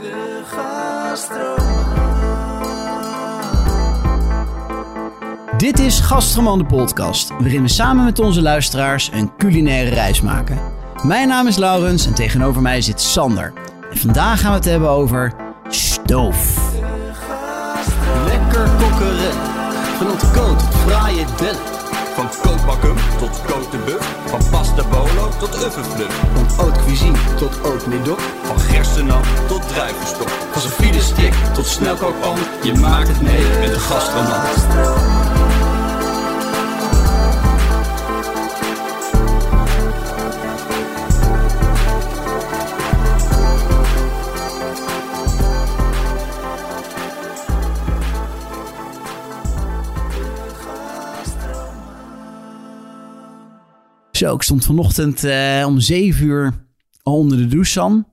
De Dit is Gastroman de podcast, waarin we samen met onze luisteraars een culinaire reis maken. Mijn naam is Laurens en tegenover mij zit Sander. En vandaag gaan we het hebben over stoof. Lekker kokkeren. Van ontkoot tot fraaie. Van kookbakken tot kotenbuf. Van pasta bolo tot uffenfluf. Van haute cuisine tot médoc. Van gerstenap tot druivenstok. Van zijn stick tot snelkookpan. Je maakt het mee met de gastroman. Zo, ik stond vanochtend eh, om zeven uur al onder de douche, Sam.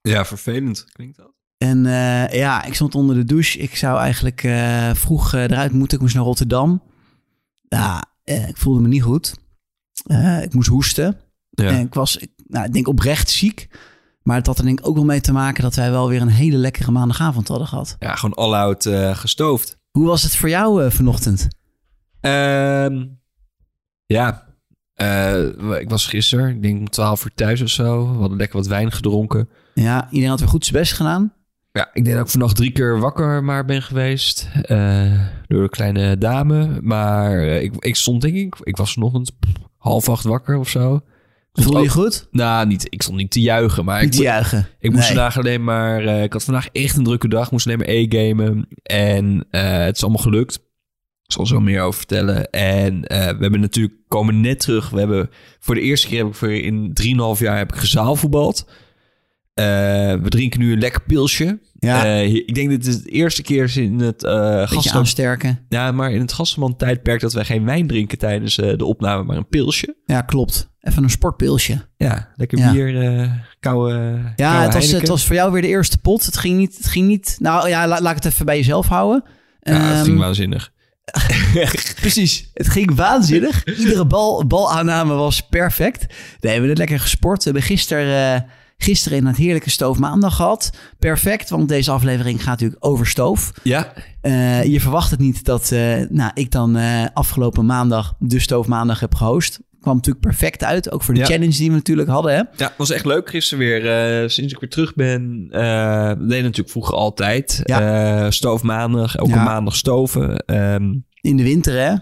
Ja, vervelend klinkt dat. En eh, ja, ik stond onder de douche. Ik zou eigenlijk eh, vroeg eruit moeten. Ik moest naar Rotterdam. Ja, ik voelde me niet goed. ik moest hoesten. Ja. En ik was, ik, nou, ik denk oprecht ziek. Maar het had er denk ik ook wel mee te maken dat wij wel weer een hele lekkere maandagavond hadden gehad. Ja, gewoon all-out gestoofd. Hoe was het voor jou vanochtend? Ehm, ja, uh, ik was gisteren, ik denk om 12 uur thuis of zo. We hadden lekker wat wijn gedronken. Ja, iedereen had weer goed zijn best gedaan. Ja, ik denk dat ik vannacht drie keer wakker maar ben geweest. Uh, door een kleine dame. Maar uh, ik, ik stond denk ik, ik was vanochtend half acht wakker of zo. Voelde je goed? Nou, niet, ik stond niet te juichen. Maar niet ik, te juichen. Ik moest vandaag alleen maar... ik had vandaag echt een drukke dag. moest alleen maar e-gamen. En het is allemaal gelukt. Ik zal zo meer over vertellen. En uh, we hebben natuurlijk komen net terug. We hebben voor de eerste keer heb ik voor in 3,5 jaar heb ik gezaalvoetbald. Uh, we drinken nu een lekker pilsje. Ja. Uh, ik denk dat het de eerste keer is in het uh, gasten... aansterken. Ja, maar in het gastenman tijdperk dat wij geen wijn drinken tijdens de opname, maar een pilsje. Ja, klopt. Even een sportpilsje. Ja, lekker ja. bier, koude Ja, koude het, was, het was voor jou weer de eerste pot. Het ging niet... Het ging niet nou ja, laat, laat ik het even bij jezelf houden. Ja, het ging Ehm, waanzinnig. Precies. Het ging waanzinnig. Iedere bal, balaanname was perfect. Nee, we hebben het lekker gesport. We hebben gisteren, uh, gisteren in het heerlijke stoof maandag gehad. Perfect, want deze aflevering gaat natuurlijk over stoof. Ja. Uh, je verwacht het niet dat uh, nou, ik dan afgelopen maandag de stoof maandag heb gehost kwam natuurlijk perfect uit. Ook voor de Ja. challenge die we natuurlijk hadden. Hè? Ja, was echt leuk gisteren weer. eh, sinds ik weer terug ben. eh we deden natuurlijk vroeger altijd. eh stoof maandag, elke Ja. maandag stoven. Ehm, In de winter, hè?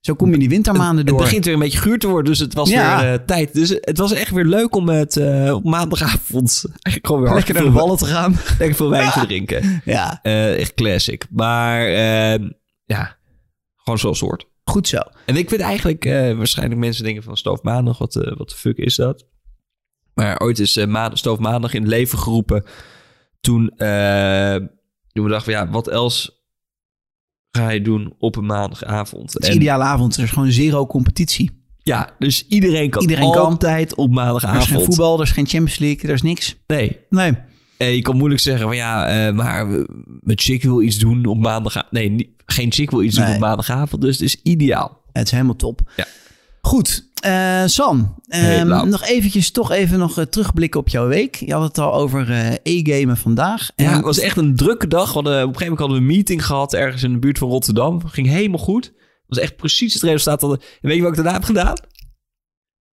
Zo kom je die wintermaanden het door. begint weer een beetje guur te worden, dus het was Ja. weer eh, tijd. Dus het was echt weer leuk om het eh, op maandagavond eigenlijk gewoon weer lekker naar de ballen te gaan. lekker veel wijn te drinken. Ja, Eh, echt classic. Maar ehm, ja, gewoon zoals het hoort. Goed zo. En ik vind eigenlijk, eh, waarschijnlijk mensen denken van stoof maandag, wat, eh, wat de fuck is dat? Maar ooit is eh, maandag, stoof maandag in het leven geroepen. Toen, toen we dachten, van, ja, wat else ga je doen op een maandagavond? Het is En- een ideale avond. Er is gewoon zero competitie. Ja, dus iedereen kan Iedereen kan. altijd op Er is maandagavond. geen voetbal, er is geen Champions League, er is niks. Nee. Nee. Eh, je kan moeilijk zeggen van ja, eh, maar mijn chick wil iets doen op maandagavond. Nee, niet- geen chick wil iets doen op maandagavond, dus het is ideaal. Het is helemaal top. Ja. Goed, eh, Sam. Hey, ehm, Lau. nog eventjes toch even nog terugblikken op jouw week. Je had het al over e-gamen vandaag. Ja, En- het was echt een drukke dag. Hadden, op een gegeven moment hadden we een meeting gehad ergens in de buurt van Rotterdam. Ging helemaal goed. Het was echt precies het resultaat. Dat en weet je wat ik daarna heb gedaan?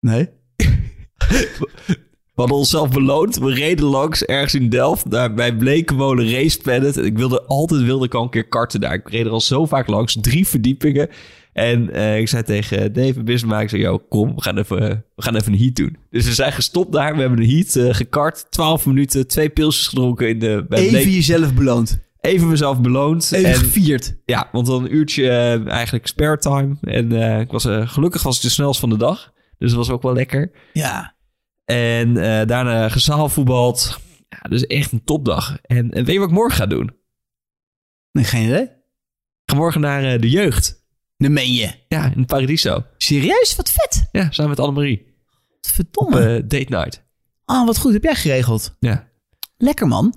Nee. We hadden onszelf beloond. We reden langs ergens in Delft. Daar bij Blekenmolen Race Planet. En ik wilde altijd wilde ik al een keer karten daar. Ik reed er al zo vaak langs. Drie verdiepingen. En eh, ik zei tegen David Bismarck, ik zei, yo, kom, we gaan, even, we gaan even een heat doen. Dus we zijn gestopt daar. We hebben een heat eh, gekart. 12 minuten, twee pilsjes gedronken. In de, bij Even jezelf beloond. even mezelf beloond. Even en, gevierd. ja, want dan een uurtje eh, eigenlijk spare time. En ik was, gelukkig was ik de snelst van de dag. Dus dat was ook wel lekker. Ja. En eh, daarna gezaalvoetbald. Ja, dus echt een topdag. En, en weet je wat ik morgen ga doen? Nee, geen idee. ga morgen naar eh, de jeugd. Dan meen je. Ja, in Paradiso. Serieus? Wat vet. Ja, samen met Annemarie. Wat Op verdomme. eh, date night. Ah, wat goed. Heb jij geregeld? Ja. Lekker man.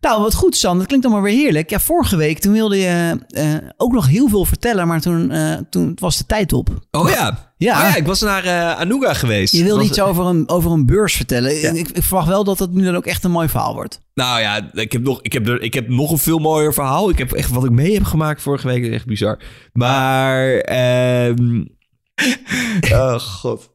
Nou, wat goed, San. Dat klinkt allemaal weer heerlijk. Ja, vorige week toen wilde je eh, ook nog heel veel vertellen, maar toen, eh, toen was de tijd op. Oh ja. Ja. Oh ja, ik was naar eh Anuga geweest. Je wilde Was- iets over een, over een beurs vertellen. Ja. Ik, ik verwacht wel dat het nu dan ook echt een mooi verhaal wordt. Nou ja, ik heb, nog, ik, heb er, ik heb nog een veel mooier verhaal. Ik heb echt wat ik mee heb gemaakt vorige week. is Echt bizar. Maar... ehm oh god.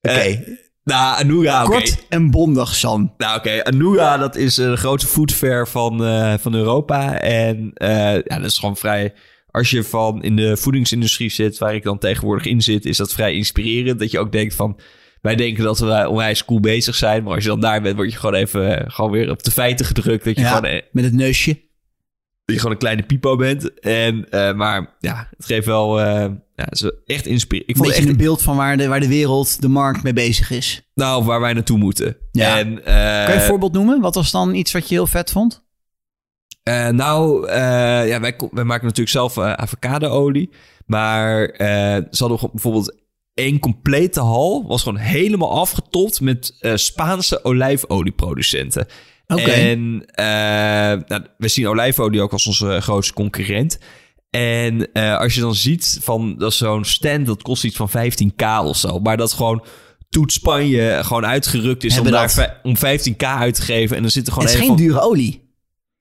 Oké. Nou, Anuga, oké. Kort en bondig, San. Nou, oké. Anuga, dat is eh, de grootste foodfair van, eh, van Europa. En eh, ja, dat is gewoon vrij... Als je van in de voedingsindustrie zit, waar ik dan tegenwoordig in zit, is dat vrij inspirerend. Dat je ook denkt van, wij denken dat we onwijs cool bezig zijn. Maar als je dan daar bent, word je gewoon even gewoon weer op de feiten gedrukt. Dat je, Ja, gewoon, eh, met het neusje. Je gewoon een kleine pipo bent. En, eh, maar ja, het geeft wel... eh, ja, het is wel echt inspirerend. Ik Een vond echt... een beeld van waar de, waar de wereld, de markt mee bezig is. Nou, waar wij naartoe moeten. Ja. En, eh, Kan je een voorbeeld noemen? Wat was dan iets wat je heel vet vond? Nou, ja, wij, wij maken natuurlijk zelf avocado-olie. Maar ze hadden bijvoorbeeld één complete hal. Was gewoon helemaal afgetopt met Spaanse olijfolieproducenten. En eh, nou, we zien olijfolie ook als onze grootste concurrent. En eh, als je dan ziet van dat zo'n stand, dat kost iets van 15k of zo. Maar dat gewoon Toet Spanje gewoon uitgerukt is om, Hebben daar dat. om 15k uit te geven. En dan zit er gewoon het is een geen van... dure olie.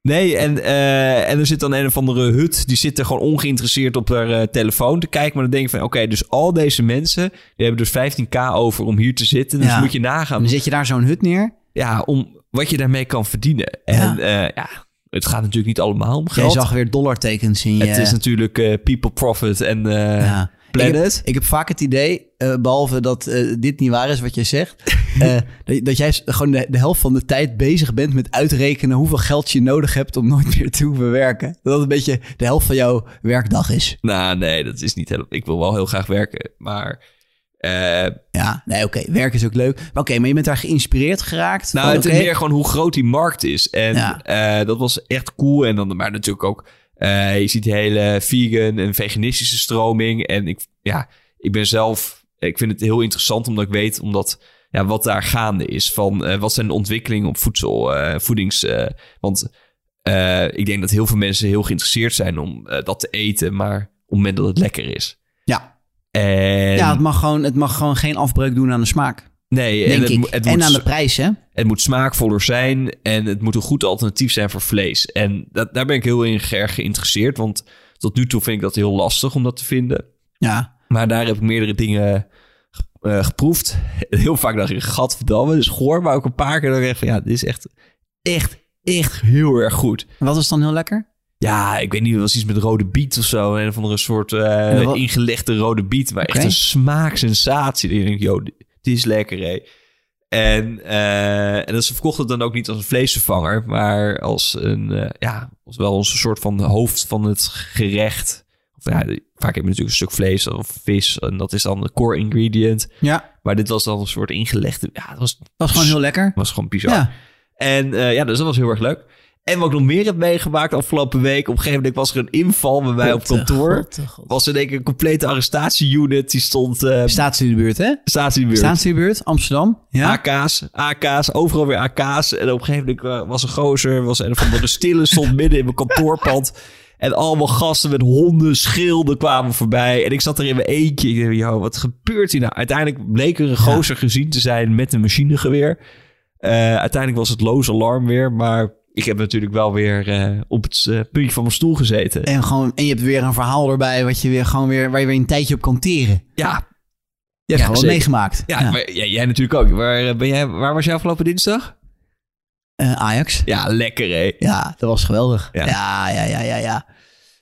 Nee, en, eh, en er zit dan een of andere hut. Die zit er gewoon ongeïnteresseerd op haar telefoon te kijken. Maar dan denk je van, oké, dus al deze mensen... die hebben dus 15k over om hier te zitten. Dus Ja. moet je nagaan Dan zet je daar zo'n hut neer. ja, om wat je daarmee kan verdienen. En ja, ja het gaat natuurlijk niet allemaal om Jij geld. zag weer dollartekens in je... Het is natuurlijk eh, people profit en eh, Ja. planet. Ik heb, ik heb vaak het idee, eh, behalve dat eh, dit niet waar is wat je zegt, eh, dat, dat jij gewoon de, de helft van de tijd bezig bent met uitrekenen hoeveel geld je nodig hebt om nooit meer te hoeven werken. Dat dat een beetje de helft van jouw werkdag is. Nou, nee, dat is niet helemaal... Ik wil wel heel graag werken, maar... eh, Ja, nee, oké, werk is ook leuk. Maar oké, maar je bent daar geïnspireerd geraakt. nou, van, het is meer gewoon hoe groot die markt is. En Ja. eh, dat was echt cool. En dan, maar natuurlijk ook... eh, je ziet de hele vegan en veganistische stroming. En ik, ja, ik ben zelf... Ik vind het heel interessant omdat ik weet... omdat ja, wat daar gaande is. Van eh, wat zijn de ontwikkelingen op voedsel, eh, voedings... eh, want eh, ik denk dat heel veel mensen heel geïnteresseerd zijn om eh, dat te eten. Maar op het moment dat het lekker is. Ja, En, ja het, mag gewoon, het mag gewoon geen afbreuk doen aan de smaak, nee, en het, het en moet aan de prijs, hè? het moet smaakvoller zijn en het moet een goed alternatief zijn voor vlees. En dat, daar ben ik heel in erg geïnteresseerd, want tot nu toe vind ik dat heel lastig om dat te vinden. Ja, Maar daar heb ik meerdere dingen eh, geproefd. Heel vaak dacht ik, gadverdamme, dus goor. Maar ook een paar keer dacht ik van, ja, dit is echt, echt, echt heel erg goed. wat is dan heel lekker? Ja, ik weet niet, het was iets met rode biet of zo. Een of andere soort eh, ingelegde rode biet. Maar echt een smaaksensatie. Dan denk ik, joh, dit is lekker, hé. En, eh, en dat ze verkochten het dan ook niet als een vleesvervanger, maar als een, eh, ja, als wel als een soort van hoofd van het gerecht. Of ja, vaak heb je natuurlijk een stuk vlees of vis en dat is dan de core ingredient. Ja, Maar dit was dan een soort ingelegde, ja, dat was, was gewoon heel lekker. was gewoon bizar. Ja, En ja, dus dat was heel erg leuk. En wat ik nog meer heb meegemaakt afgelopen week. Op een gegeven moment was er een inval bij mij op kantoor. God, God. Was er denk ik een complete arrestatieunit. Die stond... eh Staat in de buurt, hè? staat in de buurt. Staat in de buurt, Amsterdam. Ja. AK's, AK's, overal weer AK's. En op een gegeven moment eh, was een gozer, was een van de stille, stond midden in mijn kantoorpand. En allemaal gasten met honden, schilden kwamen voorbij. En ik zat er in mijn eentje. Ik dacht, joh, wat gebeurt hier nou? Uiteindelijk bleek er een gozer gezien te zijn met een machinegeweer. Eh, uiteindelijk was het loos alarm weer, maar ik heb natuurlijk wel weer eh, op het eh, puntje van mijn stoel gezeten. En, gewoon, en je hebt weer een verhaal erbij wat je weer gewoon weer, waar je weer een tijdje op kan teren. Ja, Je hebt Ja, gewoon meegemaakt. ja, Maar, jij, jij natuurlijk ook. Waar, eh, ben jij, waar was jij afgelopen dinsdag? Ajax. Ja, lekker hè. Ja, dat was geweldig. Ja. Ja, ja, ja, ja, ja.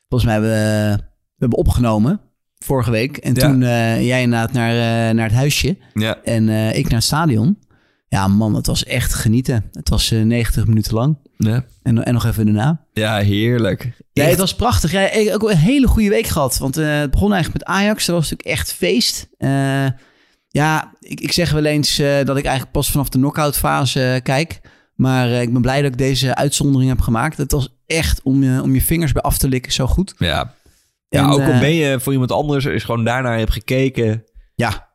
Volgens mij hebben we, we hebben opgenomen vorige week. En toen jij inderdaad naar, naar het huisje Ja, en ik naar het stadion. Ja, man, het was echt genieten. Het was eh, 90 minuten lang. Ja. En, en nog even daarna. ja heerlijk. Ja, het was prachtig. Ja, ik heb ook een hele goede week gehad. Want eh, het begon eigenlijk met Ajax. Dat was natuurlijk echt feest. Eh, ja, ik, ik zeg wel eens eh, dat ik eigenlijk pas vanaf de knock-out fase kijk. Maar ik ben blij dat ik deze uitzondering heb gemaakt. Het was echt om je, om je vingers bij af te likken zo goed. Ja, ja En, ook al ben je voor iemand anders, is gewoon daarnaar hebt gekeken. Ja.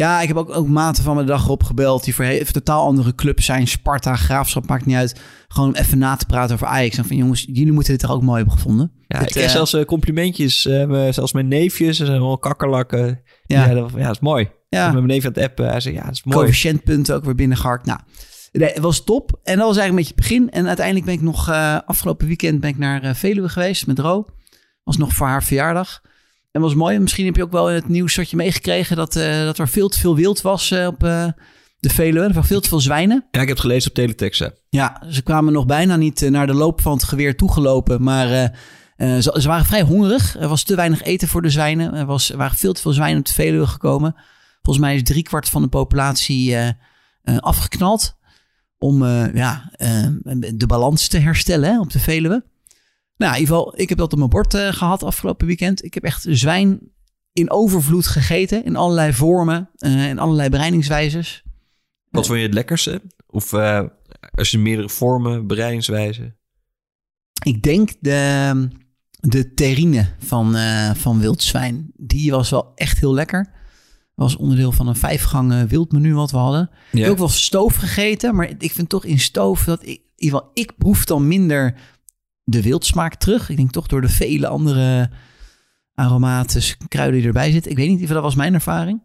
Ja, ik heb ook, ook maten van mijn dag opgebeld die voor even totaal andere clubs zijn. Sparta, Graafschap, maakt niet uit. Gewoon even na te praten over Ajax. En van jongens, jullie moeten dit toch ook mooi hebben gevonden. Ja, Dit, ik kreeg eh, zelfs eh, complimentjes. eh, zelfs mijn neefjes, ze zijn wel kakkerlakken. Ja. Ja, dat, ja, dat is mooi. Ja, met mijn neef aan het appen. Hij zei, ja, dat is mooi. coëfficiëntpunten ook weer binnengeharkt. Nou, nee, het was top. En dat was eigenlijk een beetje het begin. En uiteindelijk ben ik nog afgelopen weekend ben ik naar Veluwe geweest met Ro. Was nog voor haar verjaardag. En was mooi. Misschien heb je ook wel in het nieuws wat je meegekregen dat, eh, dat er veel te veel wild was eh, op eh, de Veluwe. Er waren veel te veel zwijnen. Ja, ik heb het gelezen op Teletext. hè. Ja, ze kwamen nog bijna niet naar de loop van het geweer toegelopen. Maar ze, ze waren vrij hongerig. Er was te weinig eten voor de zwijnen. Er, was, er waren veel te veel zwijnen op de Veluwe gekomen. Volgens mij is driekwart van de populatie afgeknald. Om ja, de balans te herstellen hè, op de Veluwe. Nou, in ieder geval, ik heb dat op mijn bord eh, gehad afgelopen weekend. Ik heb echt zwijn in overvloed gegeten. In allerlei vormen eh en allerlei bereidingswijzes. Wat vond je het lekkerste? Of eh, als je meerdere vormen, bereidingswijzen? Ik denk de, de terrine van, eh, van wildzwijn. Die was wel echt heel lekker. was onderdeel van een vijfgangen wildmenu wat we hadden. Ik heb ook wel stoof gegeten, maar ik vind toch in stoof dat ik, in ieder geval, ik proef dan minder de wildsmaak terug. Ik denk toch door de vele andere aromaten, kruiden die erbij zitten. Ik weet niet, dat was mijn ervaring.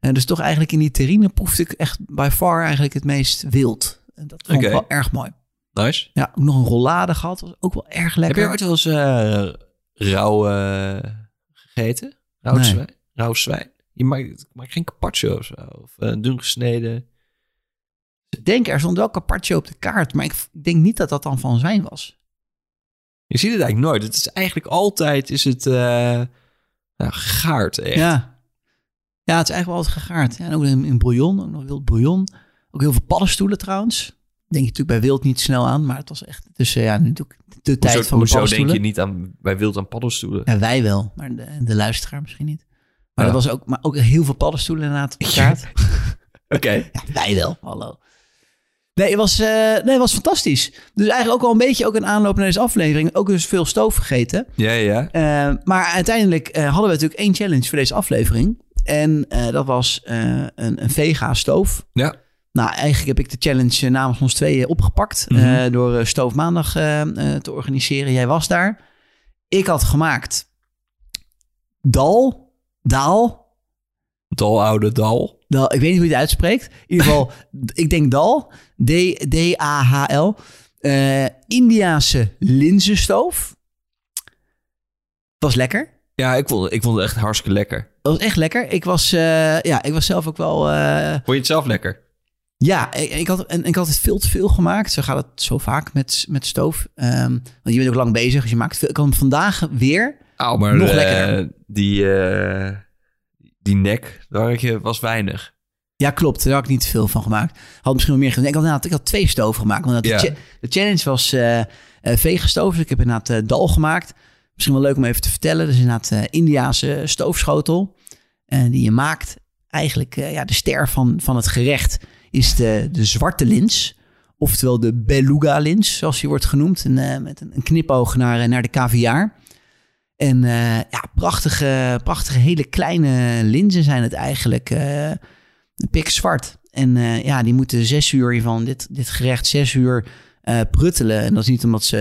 En dus toch eigenlijk in die terrine proefde ik echt by far eigenlijk het meest wild. En dat vond ik wel erg mooi. Nice. Ja, ook nog een rollade gehad. Was ook wel erg Heb lekker. je ooit wel eens eh, rauw eh, gegeten? Rauw Nee. zwijn? Rauw zwijn? Je maakt, maakt geen carpaccio of zo? Of eh, dun gesneden? Ik denk, er stond wel carpaccio op de kaart. Maar ik denk niet dat dat dan van zwijn was. Je ziet het eigenlijk nooit. Het is eigenlijk altijd is het, nou, gegaard. Echt. Ja. Ja, het is eigenlijk wel altijd gegaard. Ja, en ook in, in bouillon, ook nog wild bouillon. Ook heel veel paddenstoelen trouwens. Denk je natuurlijk bij wild niet snel aan. Maar het was echt dus ja, natuurlijk de tijd Hoezo, van de hoezo denk je niet aan bij wild aan paddenstoelen? Ja, wij wel. Maar de, de luisteraar misschien niet. Maar Ja. dat was ook, maar ook heel veel paddenstoelen inderdaad op de kaart. Oké. Ja, wij wel. Hallo. Nee, het was, eh, nee, het was fantastisch. Dus eigenlijk ook wel een beetje ook een aanloop naar deze aflevering. Ook dus veel stoof gegeten. Ja, ja. Eh, maar uiteindelijk eh, hadden we natuurlijk één challenge voor deze aflevering. En dat was een, een vega stoof. Ja. Nou, eigenlijk heb ik de challenge namens ons tweeën opgepakt. Mhm. door Stoof Maandag te organiseren. Jij was daar. Ik had gemaakt dal, daal, Dal, oude dal. Dal, ik weet niet hoe je het uitspreekt. In ieder geval, ik denk Dal. D- D-A-H-L. Eh Indiase linzenstoof. Was lekker. Ja, ik vond, ik vond het echt hartstikke lekker. Dat was echt lekker. Ik was, eh, ja, ik was zelf ook wel... eh, Vond je het zelf lekker? ja, ik, ik, had, en ik had het veel te veel gemaakt. Zo gaat het zo vaak met, met stoof. Ehm, want je bent ook lang bezig, dus je maakt veel. Ik had hem vandaag weer... Oh, maar Nog lekkerder. Die, die nek, daar was weinig. Ja, klopt. Daar had ik niet veel van gemaakt. Had misschien wel meer gedaan. Ik had, inderdaad- ik had twee stoven gemaakt. Want Ja. de, cha- de challenge was vegenstoof. Dus ik heb inderdaad eh, dal gemaakt. Misschien wel leuk om even te vertellen. Dat is inderdaad eh Indiaanse stoofschotel. die je maakt. Eigenlijk ja, de ster van, van het gerecht is de, de zwarte lins. Oftewel de beluga lins, zoals die wordt genoemd. En, met een, een knipoog naar, naar de caviar. En eh, ja, prachtige, prachtige hele kleine linzen zijn het eigenlijk. eh pikzwart. En eh, ja, die moeten zes uur van dit, dit gerecht zes uur eh, pruttelen. En dat is niet omdat ze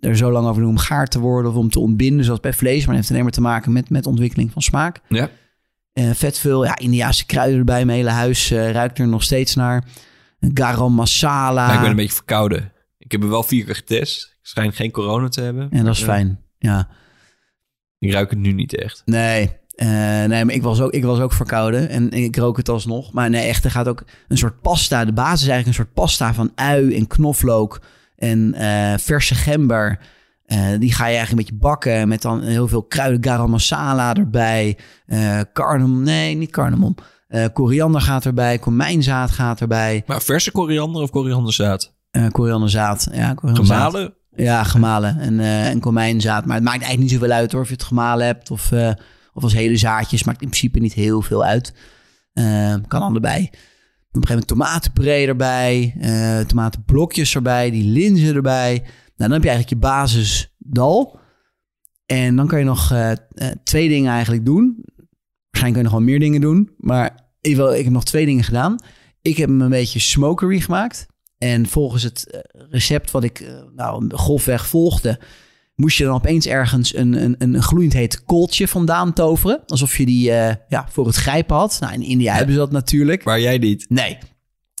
er zo lang over doen om gaar te worden of om te ontbinden, zoals bij vlees. Maar het heeft alleen maar te maken met, met ontwikkeling van smaak. Ja. Vet veel, ja, Indiaanse kruiden erbij. Mijn hele huis ruikt er nog steeds naar. Garam masala. Ik ben een beetje verkouden. Ik heb er wel vier keer getest. Ik schijn geen corona te hebben. En dat is fijn, ja. Ik ruik het nu niet echt. Nee, eh, nee, maar ik was, ook, ik was ook verkouden en ik rook het alsnog. Maar nee, echt, er gaat ook een soort pasta. De basis is eigenlijk een soort pasta van ui en knoflook en eh, verse gember. Eh, die ga je eigenlijk een beetje bakken met dan heel veel kruiden, garam masala erbij. cardamom, nee, niet cardamom. Koriander gaat erbij, komijnzaad gaat erbij. Maar verse koriander of korianderzaad? korianderzaad, ja, korianderzaad. Gemalen? Ja, gemalen en, eh en komijnzaad. Maar het maakt eigenlijk niet zoveel uit hoor, of je het gemalen hebt of, eh, of als hele zaadjes. Maakt in principe niet heel veel uit. Eh, kan allebei. Op een gegeven moment tomatenpuree erbij, tomatenblokjes erbij, die linzen erbij. Nou, dan heb je eigenlijk je basis dal. En dan kan je nog twee dingen eigenlijk doen. Waarschijnlijk kun je nog wel meer dingen doen. Maar ik, wil, ik heb nog twee dingen gedaan. Ik heb hem een beetje smokery gemaakt. En volgens het eh, recept wat ik eh, nou, golfweg volgde... moest je dan opeens ergens een, een, een gloeiend heet kooltje vandaan toveren. Alsof je die eh, ja, voor het grijpen had. Nou, in India hebben ze dat natuurlijk. Maar jij niet. Nee.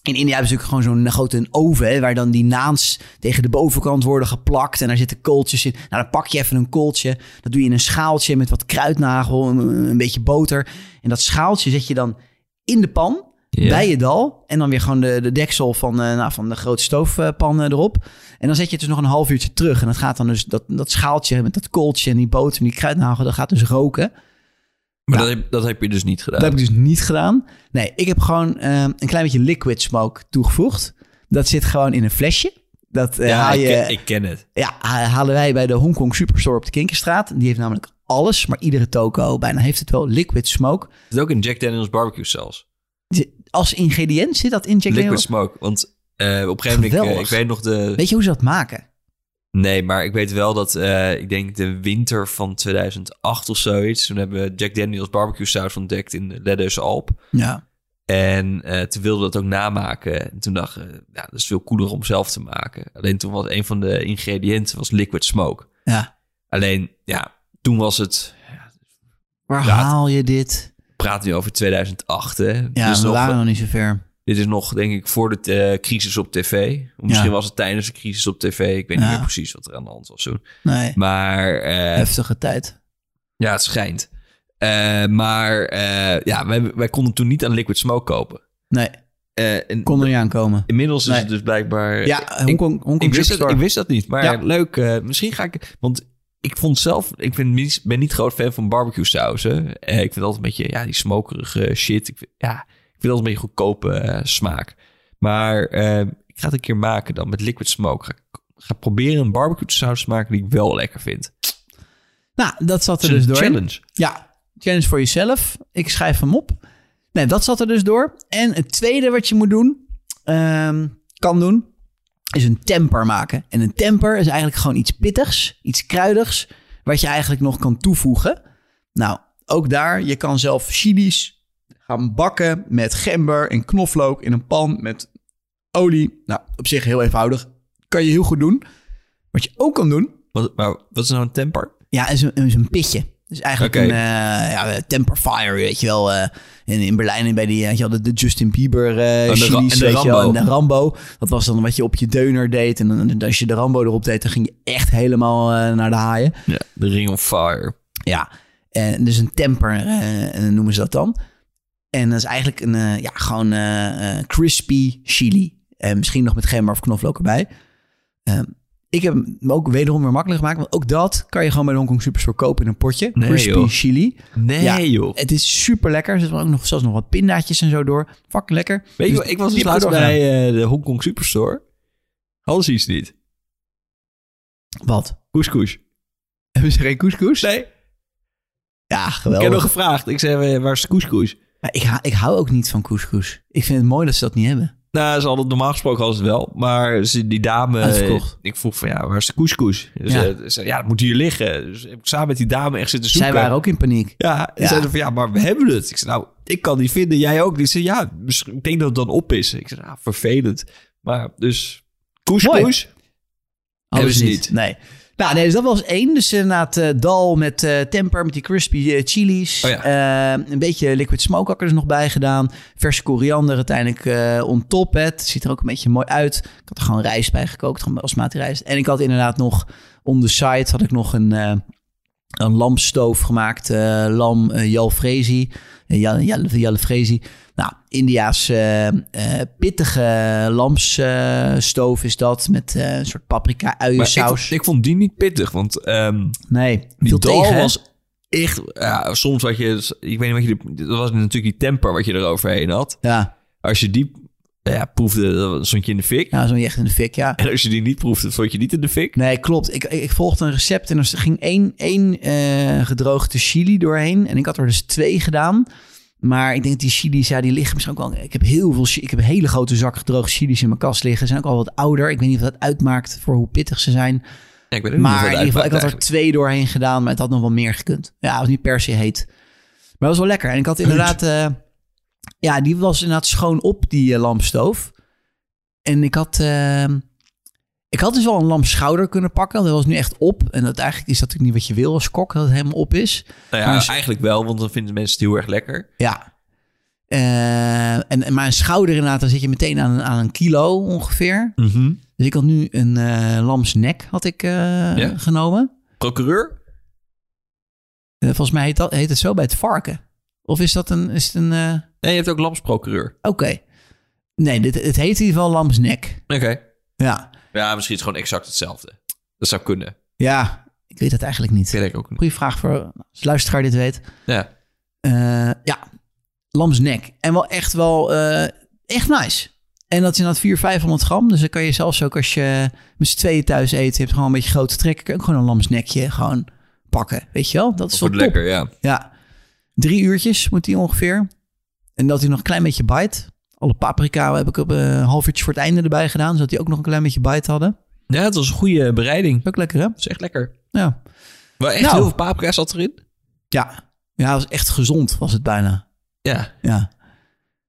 In India hebben ze natuurlijk gewoon zo'n grote oven... Hè, waar dan die naans tegen de bovenkant worden geplakt... en daar zitten kooltjes in. Nou, dan pak je even een kooltje. Dat doe je in een schaaltje met wat kruidnagel, een, een beetje boter. En dat schaaltje zet je dan in de pan... Bij je dal. En dan weer gewoon de, de deksel van, eh, nou, van de grote stoofpan eh, erop. En dan zet je het dus nog een half uurtje terug. En dat gaat dan dus, dat, dat schaaltje met dat kooltje en die boter en die kruidnagel... dat gaat dus roken. Maar dat, heb, dat heb je dus niet gedaan. Dat heb ik dus niet gedaan. Nee, ik heb gewoon eh, een klein beetje liquid smoke toegevoegd. Dat zit gewoon in een flesje. Dat eh, ja, haal ik, je, ken, ik ken het. ja, ha- halen wij bij de Hongkong Superstore op de Kinkerstraat. Die heeft namelijk alles, maar iedere toko bijna heeft het wel liquid smoke. Het is ook in Jack Daniels barbecue zelfs. Als ingrediënt zit dat in Jack Liquid Daniels. smoke. Want eh, op een gegeven moment, ik, ik weet nog de... Weet je hoe ze dat maken? Nee, maar ik weet wel dat, eh, ik denk de winter van 2008 of zoiets. Toen hebben we Jack Daniels barbecue saus ontdekt in de Leddeuse Alp. Ja. En eh, toen wilden we dat ook namaken. En toen dachten we, ja, dat is veel cooler om zelf te maken. Alleen toen was een van de ingrediënten was liquid smoke. ja. Alleen, ja, toen was het, Waar Ja, haal je dit? Praten nu over 2008 hè. Ja, Dus we nog, waren nog niet zo ver. Dit is nog, denk ik, voor de eh, crisis op tv. Misschien Ja. was het tijdens de crisis op tv. Ik weet niet meer precies wat er aan de hand was toen. Nee, Maar eh, heftige tijd. ja, het schijnt. Eh, maar ja, wij, wij konden toen niet aan liquid smoke kopen. Nee, en kon er niet aankomen. inmiddels is Nee. het dus blijkbaar... Ja, Hongkong, Hongkong ik, wist Superstore. ik wist dat niet, maar Ja. leuk. misschien ga ik... Want ik vond zelf... Ik ben niet, ben niet groot fan van barbecue sausen. Eh, ik vind altijd een beetje... Ja, die smokerige shit. Ik vind, ja, ik vind altijd een beetje goedkope eh, smaak. Maar eh, ik ga het een keer maken dan met liquid smoke. Ga, ga proberen een barbecue saus te maken die ik wel lekker vind. Nou, dat zat er dus door. challenge. Ja, challenge voor jezelf. Ik schrijf hem op. Nee, dat zat er dus door. En het tweede wat je moet doen, ehm, kan doen, is een temper maken. En een temper is eigenlijk gewoon iets pittigs, iets kruidigs, wat je eigenlijk nog kan toevoegen. Nou, ook daar, je kan zelf chilies gaan bakken met gember en knoflook in een pan met olie. Nou, op zich heel eenvoudig. Kan je heel goed doen. Wat je ook kan doen, Wat, wat is nou een temper? ja, is een, is een pitje. Dus eigenlijk een eh, ja, temper fire, weet je wel. eh in, in Berlijn bij die, eh, je had de, Justin Bieber eh Oh, de chilies, en de weet je wel. Rambo. En de Rambo. Dat was dan wat je op je deuner deed. En dan, als je de Rambo erop deed, dan ging je echt helemaal naar de haaien. Ja, de Ring of Fire. Ja, en dus een temper noemen ze dat dan. En dat is eigenlijk een, ja, gewoon crispy chili. En misschien nog met gember of knoflook erbij. Ehm, ik heb hem ook wederom weer makkelijk gemaakt. Want ook dat kan je gewoon bij de Hongkong Superstore kopen in een potje. Nee, crispy joh. chili. Nee, Ja. joh. Het is super lekker. Er zitten ook nog, zelfs nog wat pindaatjes en zo door. Fucking lekker. Weet je, Dus ik was dus ik laatst bij eh, de Hongkong Superstore. Hadden ze iets niet. Wat? Couscous. Hebben ze geen couscous? Nee. Ja, Ik geweldig. heb nog gevraagd. Ik zei, waar is de couscous? Ja, ik, ha- ik hou ook niet van couscous. Ik vind het mooi dat ze dat niet hebben. Nou, ze hadden normaal gesproken ze het wel. Maar ze, die dame... Uitverkocht. Ik vroeg van, ja, waar is de couscous? Dus, Ja. Ze ja, dat moet hier liggen. Dus heb ik samen met die dame echt zitten zoeken. Zij waren ook in paniek. Ja, en Ja. zeiden van, ja, maar we hebben het. Ik zei, nou, ik kan die vinden. Jij ook. Die zei, ja, ik denk dat het dan op is. Ik zei, nou, vervelend. Maar dus, couscous. Hebben Hadden ze ze niet. Nee. Nou, nee, dus dat was één. Dus inderdaad eh dal met eh, temper, met die crispy eh, chilies. Oh een beetje liquid smoke had ik er dus nog bij gedaan. Verse koriander uiteindelijk on top. hè. Het ziet er ook een beetje mooi uit. Ik had er gewoon rijst bij gekookt, gewoon basmati rijst. En ik had inderdaad nog, on the side had ik nog een, een lamstoof gemaakt. eh, lam eh, jalfrezi. Uh, jal, jal, jalfrezi. Nou, India's eh, eh, pittige lamsstoof is dat. Met eh, een soort paprika ik, uiensaus. vond- ik vond die niet pittig, want ehm, Nee, die dal tegen, was echt... Ja, soms had je... Ik weet niet wat je... Dat was natuurlijk die temper wat je eroverheen had. Ja, Als je die ja, proefde, stond je in de fik. ja zo echt in de fik, ja. En als je die niet proefde, stond je niet in de fik. Nee, klopt. Ik, ik, ik volgde een recept en er ging één, één eh, gedroogde chili doorheen. En ik had er dus twee gedaan. Maar ik denk dat die chili's, ja, die liggen misschien ook wel... Ik heb heel veel... Ik heb een hele grote zak gedroogde chili's in mijn kast liggen. Ze zijn ook al wat ouder. Ik weet niet of dat uitmaakt voor hoe pittig ze zijn. Ja, ik weet niet Maar in ieder geval, ik had er twee doorheen gedaan, maar het had nog wel meer gekund. Ja, het was niet per se heet. Maar het was wel lekker. En ik had inderdaad... eh, Ja, die was inderdaad schoon op, die eh, lampstoof. En ik had, ehm, ik had dus wel een lampschouder kunnen pakken. Dat was nu echt op. En dat eigenlijk is dat natuurlijk niet wat je wil als kok, dat het helemaal op is. Nou ja, eigenlijk wel, want dan vinden mensen het heel erg lekker. Ja. Eh, en, een schouder inderdaad, dan zit je meteen aan, een- aan een kilo ongeveer. Dus ik had nu een eh lamsnek had ik, Ja. genomen. Procureur? Volgens mij heet, dat, heet het zo bij het varken. Of is dat een... Is het een Nee, je hebt ook lamsprocureur. Oké. Nee, dit, het heet in ieder geval lamsnek. Oké. Ja. Ja, misschien is het gewoon exact hetzelfde. Dat zou kunnen. Ja, ik weet het eigenlijk niet. Ik ook niet. Goeie vraag voor als luisteraar dit weet. Ja. Eh, ja, lamsnek. En wel echt wel, eh, echt nice. En dat is inderdaad 400, 500 gram. Dus dan kan je zelfs ook als je met z'n tweeën thuis eet, je hebt gewoon een beetje grote trekken, kun je ook gewoon een lamsnekje gewoon pakken. Weet je wel? Dat is wel lekker, ja. Ja. Drie uurtjes moet die ongeveer. En dat hij nog een klein beetje bite. Alle paprika heb ik op eh, een half uurtje voor het einde erbij gedaan. Zodat die ook nog een klein beetje bite hadden. Ja, het was een goede bereiding. Ook lekker hè? Dat is echt lekker. Ja. Wel echt Nou. heel veel paprika zat erin. Ja. Ja, het was echt gezond was het bijna. Ja, Ja.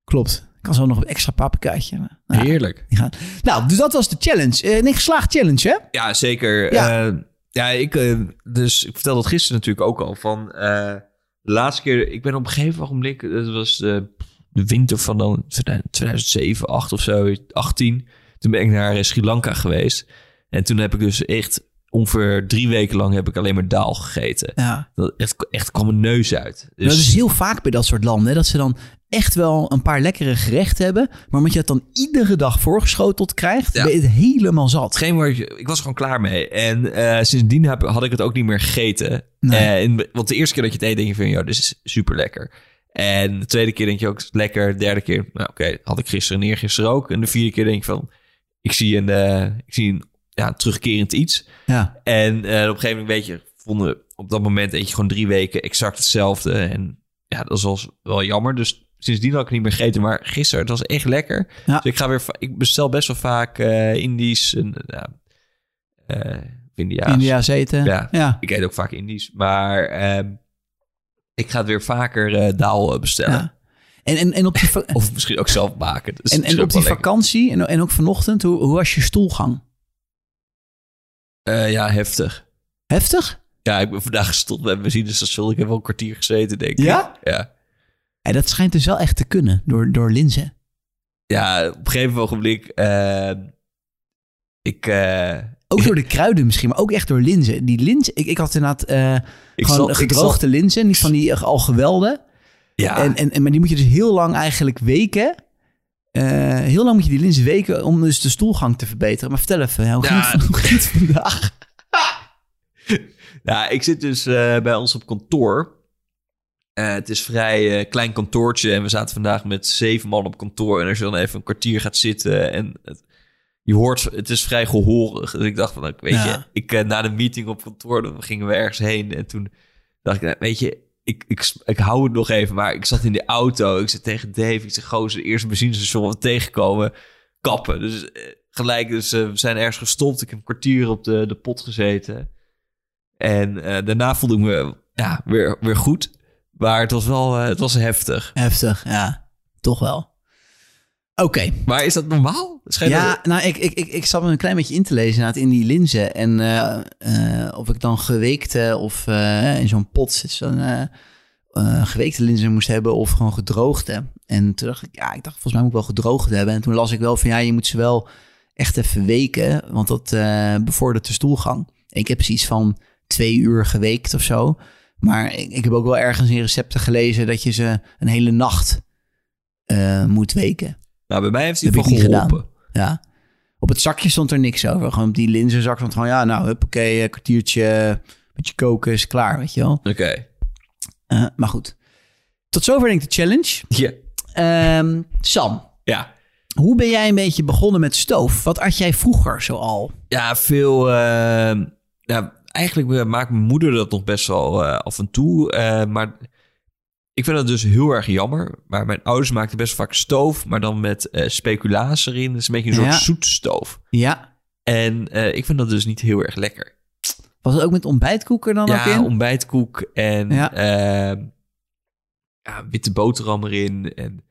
Klopt. Ik kan zo nog een extra paprikaatje. Nou, heerlijk. gaan. nou, dus dat was de challenge. Eh, een geslaagd challenge hè? Ja, zeker. Ja. Ja, ja ik, eh, dus ik vertelde dat gisteren natuurlijk ook al. Van eh, de laatste keer, ik ben op een gegeven ogenblik, het was eh, de winter van dan 2007, 8 of zo, 18. Toen ben ik naar eh, Sri Lanka geweest. En toen heb ik dus echt ongeveer drie weken lang heb ik alleen maar daal gegeten. Ja. Dat echt, echt kwam mijn neus uit. Dus, Dat is heel vaak bij dat soort landen. Hè, dat ze dan echt wel een paar lekkere gerechten hebben. Maar omdat je het dan iedere dag voorgeschoteld krijgt, Ja. ben je het helemaal zat. Hetgeen waar ik was gewoon klaar mee. En eh, sindsdien heb, had ik het ook niet meer gegeten. Nee. Eh, en- want de eerste keer dat je het eet, denk je van, ja, dit is super lekker. En de tweede keer denk je ook, lekker. De derde keer, nou oké, had ik gisteren en eergisteren ook. En de vierde keer denk je van, ik zie een, eh, ik zie een ja, terugkerend iets. Ja. En eh, op een gegeven moment, weet je, vonden op dat moment eet je gewoon drie weken exact hetzelfde. En ja, dat was wel jammer. Dus sindsdien had ik niet meer gegeten. Maar gisteren, het was echt lekker. Ja. Dus ik ga weer, ik bestel best wel vaak eh Indisch en ja, Indiaas. India's eten. Ja. ja. Ik eet ook vaak Indisch, maar ehm, ik ga het weer vaker daal bestellen. Ja. En, en, en op die, Of misschien ook zelf maken. Dus en, en op die lekker. vakantie en, en ook vanochtend, hoe, hoe was je stoelgang? Eh, ja, heftig. Heftig? Ja, ik ben vandaag gestopt bij benzinestation. Ik heb wel een kwartier gezeten, denk ik. Ja? Ja. Ja, dat schijnt dus wel echt te kunnen door, door linzen. Ja, op een gegeven ogenblik... eh, ik, eh, Ook door de kruiden misschien, maar ook echt door linzen. Die linzen, ik, ik had inderdaad eh, ik gewoon gedroogde linzen, niet van die al gewelden. Ja, En, en, en, maar die moet je dus heel lang eigenlijk weken. Eh, heel lang moet je die linzen weken om dus de stoelgang te verbeteren. Maar vertel even, hoe, ging, het, hoe ging het vandaag? Ja, ik zit dus eh, bij ons op kantoor. Eh, het is vrij klein kantoortje en we zaten vandaag met zeven man op kantoor. En als je dan even een kwartier gaat zitten en het, je hoort, het is vrij gehorig. Dus ik dacht van, nou, weet Ja. je, ik, na de meeting op kantoor, dan gingen we ergens heen. En toen dacht ik, nou, weet je, ik, ik, hou het nog even. Maar ik zat in de auto, ik zei tegen Dave, ik zei, gozer, eerste benzinestation wat tegenkomen, kappen. Dus eh, gelijk, dus eh, we zijn ergens gestopt. Ik heb een kwartier op de, de pot gezeten. En eh, daarna voelde ik me ja, weer, weer goed. Maar het was wel het was heftig. Heftig, ja. Toch wel. Oké. Maar is dat normaal? Schijnt Ja, dat- nou, ik, ik, ik, ik zat me een klein beetje in te lezen inderdaad, in die linzen. En eh, eh, of ik dan geweekte of eh, in zo'n pot zit zo'n geweekte linzen moest hebben of gewoon gedroogde. En toen dacht ik, ja, ik dacht volgens mij moet ik wel gedroogd hebben. En toen las ik wel van, ja, je moet ze wel echt even weken, want dat bevordert de stoelgang. Ik heb precies van twee uur geweekt of zo. Maar ik, ik heb ook wel ergens in recepten gelezen dat je ze een hele nacht moet weken. Nou, bij mij heeft hij wel niet geholpen. Ja. Op het zakje stond er niks over. Gewoon op die linzenzak stond gewoon, ja, nou, huppakee, een kwartiertje, beetje koken, is klaar, weet je wel. Oké. Eh, maar goed. Tot zover denk ik de challenge. Ja. Ehm, Sam, ja. hoe ben jij een beetje begonnen met stoof? Wat at jij vroeger zo al? Ja, veel. eh, ja, eigenlijk eh, maakt mijn moeder dat nog best wel eh, af en toe. eh, maar ik vind dat dus heel erg jammer. Maar mijn ouders maakten best vaak stoof, maar dan met eh speculaas erin. Dat is een beetje een soort Ja. zoetstoof. Ja. En eh, ik vind dat dus niet heel erg lekker. Was het ook met ontbijtkoeken dan ook Ja, in? ontbijtkoek en Ja. ja. ja, witte boterham erin. En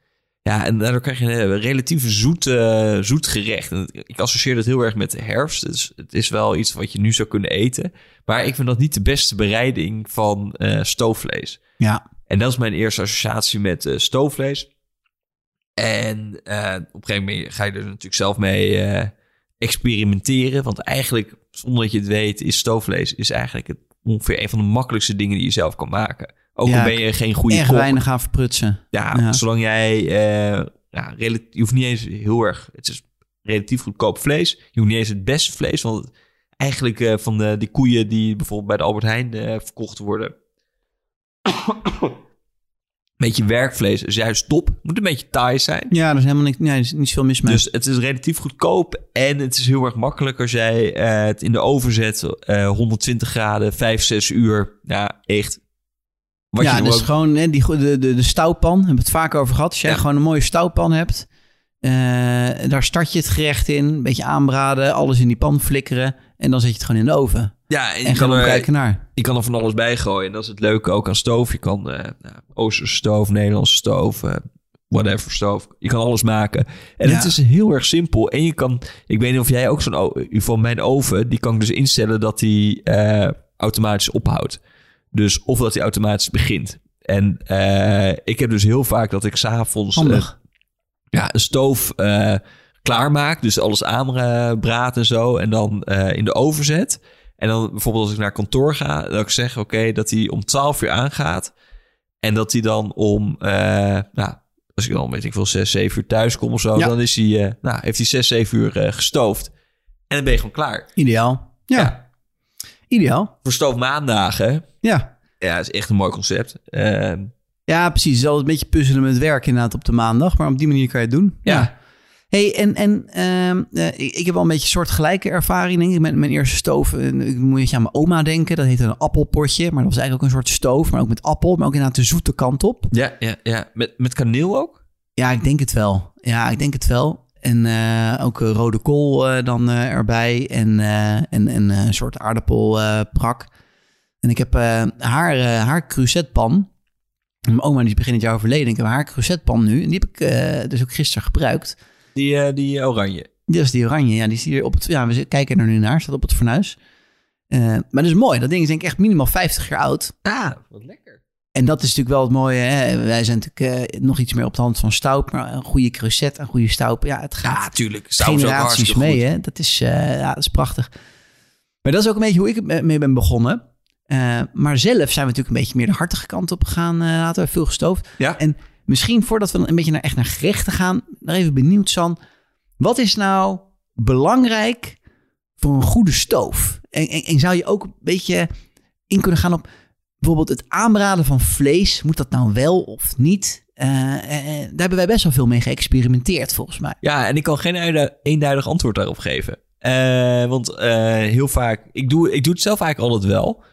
Ja, en daardoor krijg je een relatief zoet, eh, zoet gerecht. En ik associeer dat heel erg met de herfst. Dus het is wel iets wat je nu zou kunnen eten. Maar ik vind dat niet de beste bereiding van stoofvlees. Ja. En dat is mijn eerste associatie met eh, stoofvlees. En eh, op een gegeven moment ga je er natuurlijk zelf mee eh, experimenteren. Want eigenlijk, zonder dat je het weet, is stoofvlees is eigenlijk het, ongeveer een van de makkelijkste dingen die je zelf kan maken. Ook Ja, al ben je geen goede Erg kok. weinig aan verprutsen. Ja, Ja. zolang jij... ja, relatief, je hoeft niet eens heel erg... Het is relatief goedkoop vlees. Je hoeft niet eens het beste vlees. Want eigenlijk van de, die koeien die bijvoorbeeld bij de Albert Heijn verkocht worden... beetje werkvlees is juist top. Moet een beetje taai zijn. Ja, er is helemaal niks, nee, er is niet veel mis mee. Dus het is relatief goedkoop en het is heel erg makkelijk als jij eh, het in de oven zet. eh 120 graden, 5, 6 uur. Ja, echt. Wat ja, je dus ook, gewoon hè, die, de, de, de stouwpan, hebben we het vaak over gehad. Als jij Ja. gewoon een mooie stouwpan hebt, eh, daar start je het gerecht in, een beetje aanbraden, alles in die pan flikkeren en dan zet je het gewoon in de oven. Ja, en En kan, gaan we er, kijken naar. je kan er van alles bij gooien. En dat is het leuke ook aan stoof. Je kan eh nou, Oosterse stoof, Nederlandse stoof, eh, whatever stoof. Je kan alles maken. En Ja. het is heel erg simpel. En je kan, ik weet niet of jij ook zo'n, van mijn oven, die kan ik dus instellen dat die eh, automatisch ophoudt. Dus of dat hij automatisch begint. En eh, ik heb dus heel vaak dat ik s'avonds eh, ja, een stoof eh klaarmaak. Dus alles aanbraad en zo. En dan eh, in de oven zet. En dan bijvoorbeeld als ik naar kantoor ga, dat ik zeg, oké, dat hij om 12 uur aangaat. En dat hij dan om, eh, nou, als ik dan weet ik veel, 6, 7 uur thuis kom of zo, Ja. dan is hij, eh, nou, heeft hij 6, 7 uur eh, gestoofd. En dan ben je gewoon klaar. Ideaal. Ja, Ja. ideaal. Voor stoofmaandagen, Ja. ja, is echt een mooi concept. Eh, Ja, precies. Het is altijd een beetje puzzelen met werk inderdaad op de maandag. Maar op die manier kan je het doen. Ja. Hey, en, en ehm, eh, ik, ik heb wel een beetje soortgelijke ervaring, denk ik. Met mijn eerste stoof, eh, ik moet beetje aan mijn oma denken. Dat heette een appelpotje. Maar dat was eigenlijk ook een soort stoof. Maar ook met appel, maar ook inderdaad de zoete kant op. ja, ja, ja. Met, met kaneel ook? Ja, ik denk het wel. Ja, ik denk het wel. En eh, ook rode kool dan erbij. En, en, en een soort aardappelprak. en ik heb haar, haar cruzetpan. Mijn oma die is begin het jaar overleden. Ik heb haar cruzetpan nu. En die heb ik dus ook gisteren gebruikt. Die, eh, die oranje. Is die oranje. Ja, die is hier op het... Ja, we kijken er nu naar. Staat op het fornuis. Eh, maar dat is mooi. Dat ding is denk ik echt minimaal 50 jaar oud. Ah, wat lekker. En dat is natuurlijk wel het mooie. Hè? Wij zijn natuurlijk eh, nog iets meer op de hand van stout. Maar een goede cruset, een goede stout. Ja, het gaat Ja, tuurlijk. Generaties mee. Hè? Dat, is, ja, dat is prachtig. Maar dat is ook een beetje hoe ik mee ben begonnen. Maar zelf zijn we natuurlijk een beetje meer de hartige kant op gegaan. laten we veel gestoofd. Ja. En misschien voordat we een beetje naar, echt naar gerechten gaan. Nog even benieuwd, San. Wat is nou belangrijk voor een goede stoof? En, en, zou je ook een beetje in kunnen gaan op bijvoorbeeld het aanbraden van vlees? Moet dat nou wel of niet? Eh, daar hebben wij best wel veel mee geëxperimenteerd, volgens mij. Ja, en ik kan geen eenduidig antwoord daarop geven. Want heel vaak, ik doe, ik doe het zelf eigenlijk altijd wel.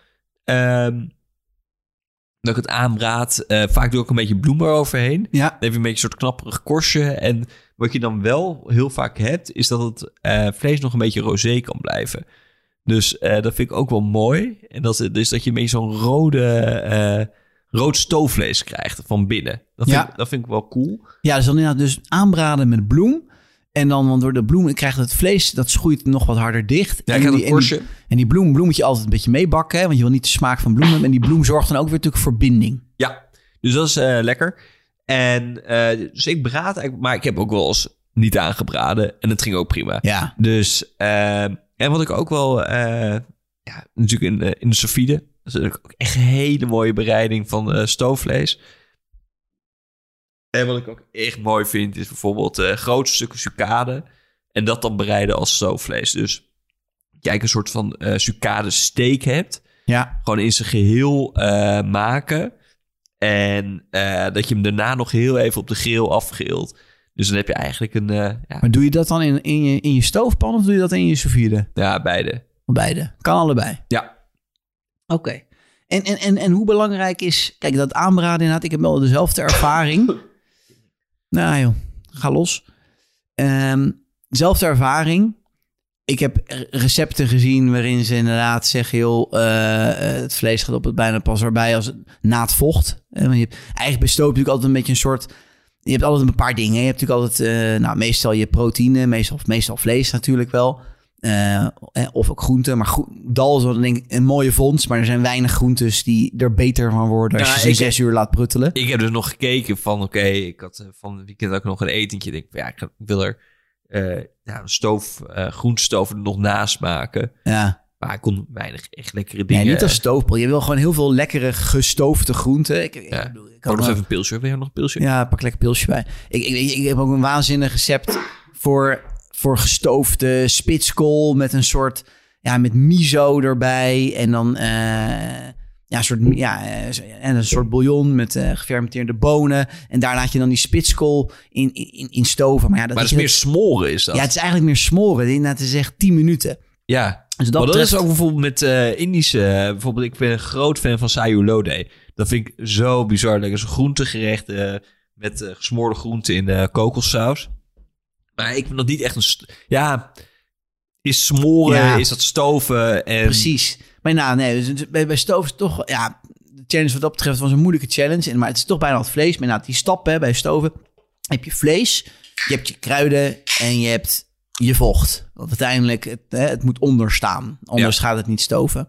Dat ik het aanbraad. Eh, vaak doe ik een beetje bloem eroverheen. Ja, Dan heb je een beetje een soort knapperig korstje. En wat je dan wel heel vaak hebt, is dat het eh, vlees nog een beetje rosé kan blijven. Dus eh, dat vind ik ook wel mooi. En dat, is- dus dat je een beetje zo'n rode, rood stoofvlees krijgt van binnen. Dat vind, Ja. ik, dat vind ik wel cool. Ja, dus dan inderdaad dus aanbraden met bloem. En dan, want door de bloem krijgt het vlees, dat schroeit nog wat harder dicht. Ja, en, die, een en, die, korstje. en die bloem, bloem moet je altijd een beetje meebakken. Hè, want je wil niet de smaak van bloem hebben. En die bloem zorgt dan ook weer natuurlijk voor binding. Ja, dus dat is eh, lekker. En eh, dus ik braad eigenlijk, maar ik heb ook wel eens niet aangebraden. En het ging ook prima. Ja, Dus, eh, en wat ik ook wel, eh, ja, natuurlijk in, de- in de sofide. Dat is ook echt een hele mooie bereiding van stoofvlees. En wat ik ook echt mooi vind, is bijvoorbeeld eh grote stukken sucade. En dat dan bereiden als stoofvlees. Dus kijk, een soort van eh sucade steak hebt ja. gewoon in zijn geheel eh, maken. En dat je hem daarna nog heel even op de grill afgilt. Dus dan heb je eigenlijk een, ja, Maar doe je dat dan in, in, je, in je stoofpan of doe je dat in je sous ja, beide. Beide? Kan allebei. Ja. Oké. En, en, en, en hoe belangrijk is... Kijk, dat aanbraden inderdaad. Ik heb wel dezelfde ervaring. nou joh, ga los. Ehm zelfde ervaring. Ik heb recepten gezien waarin ze inderdaad zeggen... joh, eh, eh, het vlees gaat op het bijna pas erbij als het na vocht. Eh, je hebt, eigenlijk bestoopt natuurlijk altijd een beetje een soort... je hebt altijd een paar dingen. Je hebt natuurlijk altijd, nou, meestal je proteïne, meestal, meestal vlees natuurlijk wel. Eh, eh, of ook groenten. Maar groe- dal is wel denk ik een mooie vondst. Maar er zijn weinig groentes die er beter van worden als Ja, je ze zes uur laat pruttelen. Ik heb dus nog gekeken van, oké, ik had eh, van het weekend ook nog een etentje. Ik denk, ja, ik, wil er ja, een stoof, er nog naast maken. Ja. Maar ik kon weinig echt lekkere Nee, dingen. niet als stoofpel. Je wil gewoon heel veel lekkere gestoofde groenten. Ik, ik, Ja. bedoel, ik nog wel- even een pilsje. Wil je nog een pilsje? Ja, pak lekker pilsje bij. Ik, ik, ik heb ook een waanzinnig recept voor, voor gestoofde spitskool met een soort, ja, met miso erbij. En dan, eh, ja, een soort, ja, eh, en een soort bouillon met eh, gefermenteerde bonen. En daar laat je dan die spitskool in, in, in stoven. Maar ja, dat, Maar dat is meer smoren, is dat? ja, het is eigenlijk meer smoren. Inderdaad, het is echt 10 minuten. Ja. Dus dat, maar dat betreft- is ook bijvoorbeeld met eh, Indische... bijvoorbeeld, ik ben een groot fan van sayur lodeh. Dat vind ik zo bizar. lekker. zo'n groentegerecht eh, met gesmoorde groenten in eh kokossaus. Maar ik vind dat niet echt een... Ja, is smoren, Ja. is dat stoven en... Precies. Maar nou, nee, dus bij, bij stoof is het toch, ja, de challenge wat dat betreft was een moeilijke challenge. En, maar het is toch bijna wat vlees. Maar nou, die stappen bij stoven heb je vlees, je hebt je kruiden en je hebt je vocht. Want uiteindelijk, het, hè, het moet onderstaan. Anders gaat het niet stoven.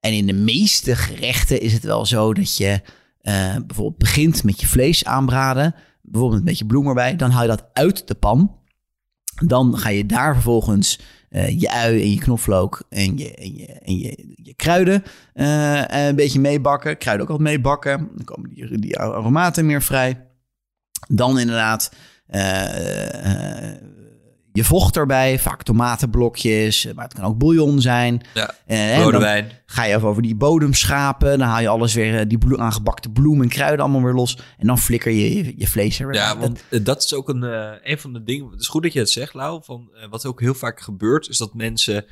En in de meeste gerechten is het wel zo dat je eh, bijvoorbeeld begint met je vlees aanbraden. Bijvoorbeeld een beetje bloem erbij. Dan haal je dat uit de pan. Dan ga je daar vervolgens eh, je ui en je knoflook en je, en je, en je, kruiden eh, een beetje meebakken. Kruiden ook altijd meebakken. Dan komen die, die aromaten meer vrij. Dan inderdaad eh, je vocht erbij. Vaak tomatenblokjes, maar het kan ook bouillon zijn. Ja, Eh, en rode wijn. ga je even over die bodem schapen. Dan haal je alles weer, eh, die aangebakte bloem en kruiden allemaal weer los. En dan flikker je je, je vlees er weer Ja, want eh, dat is ook een, een van de dingen. Het is goed dat je het zegt, Lau. Van, wat ook heel vaak gebeurt, is dat mensen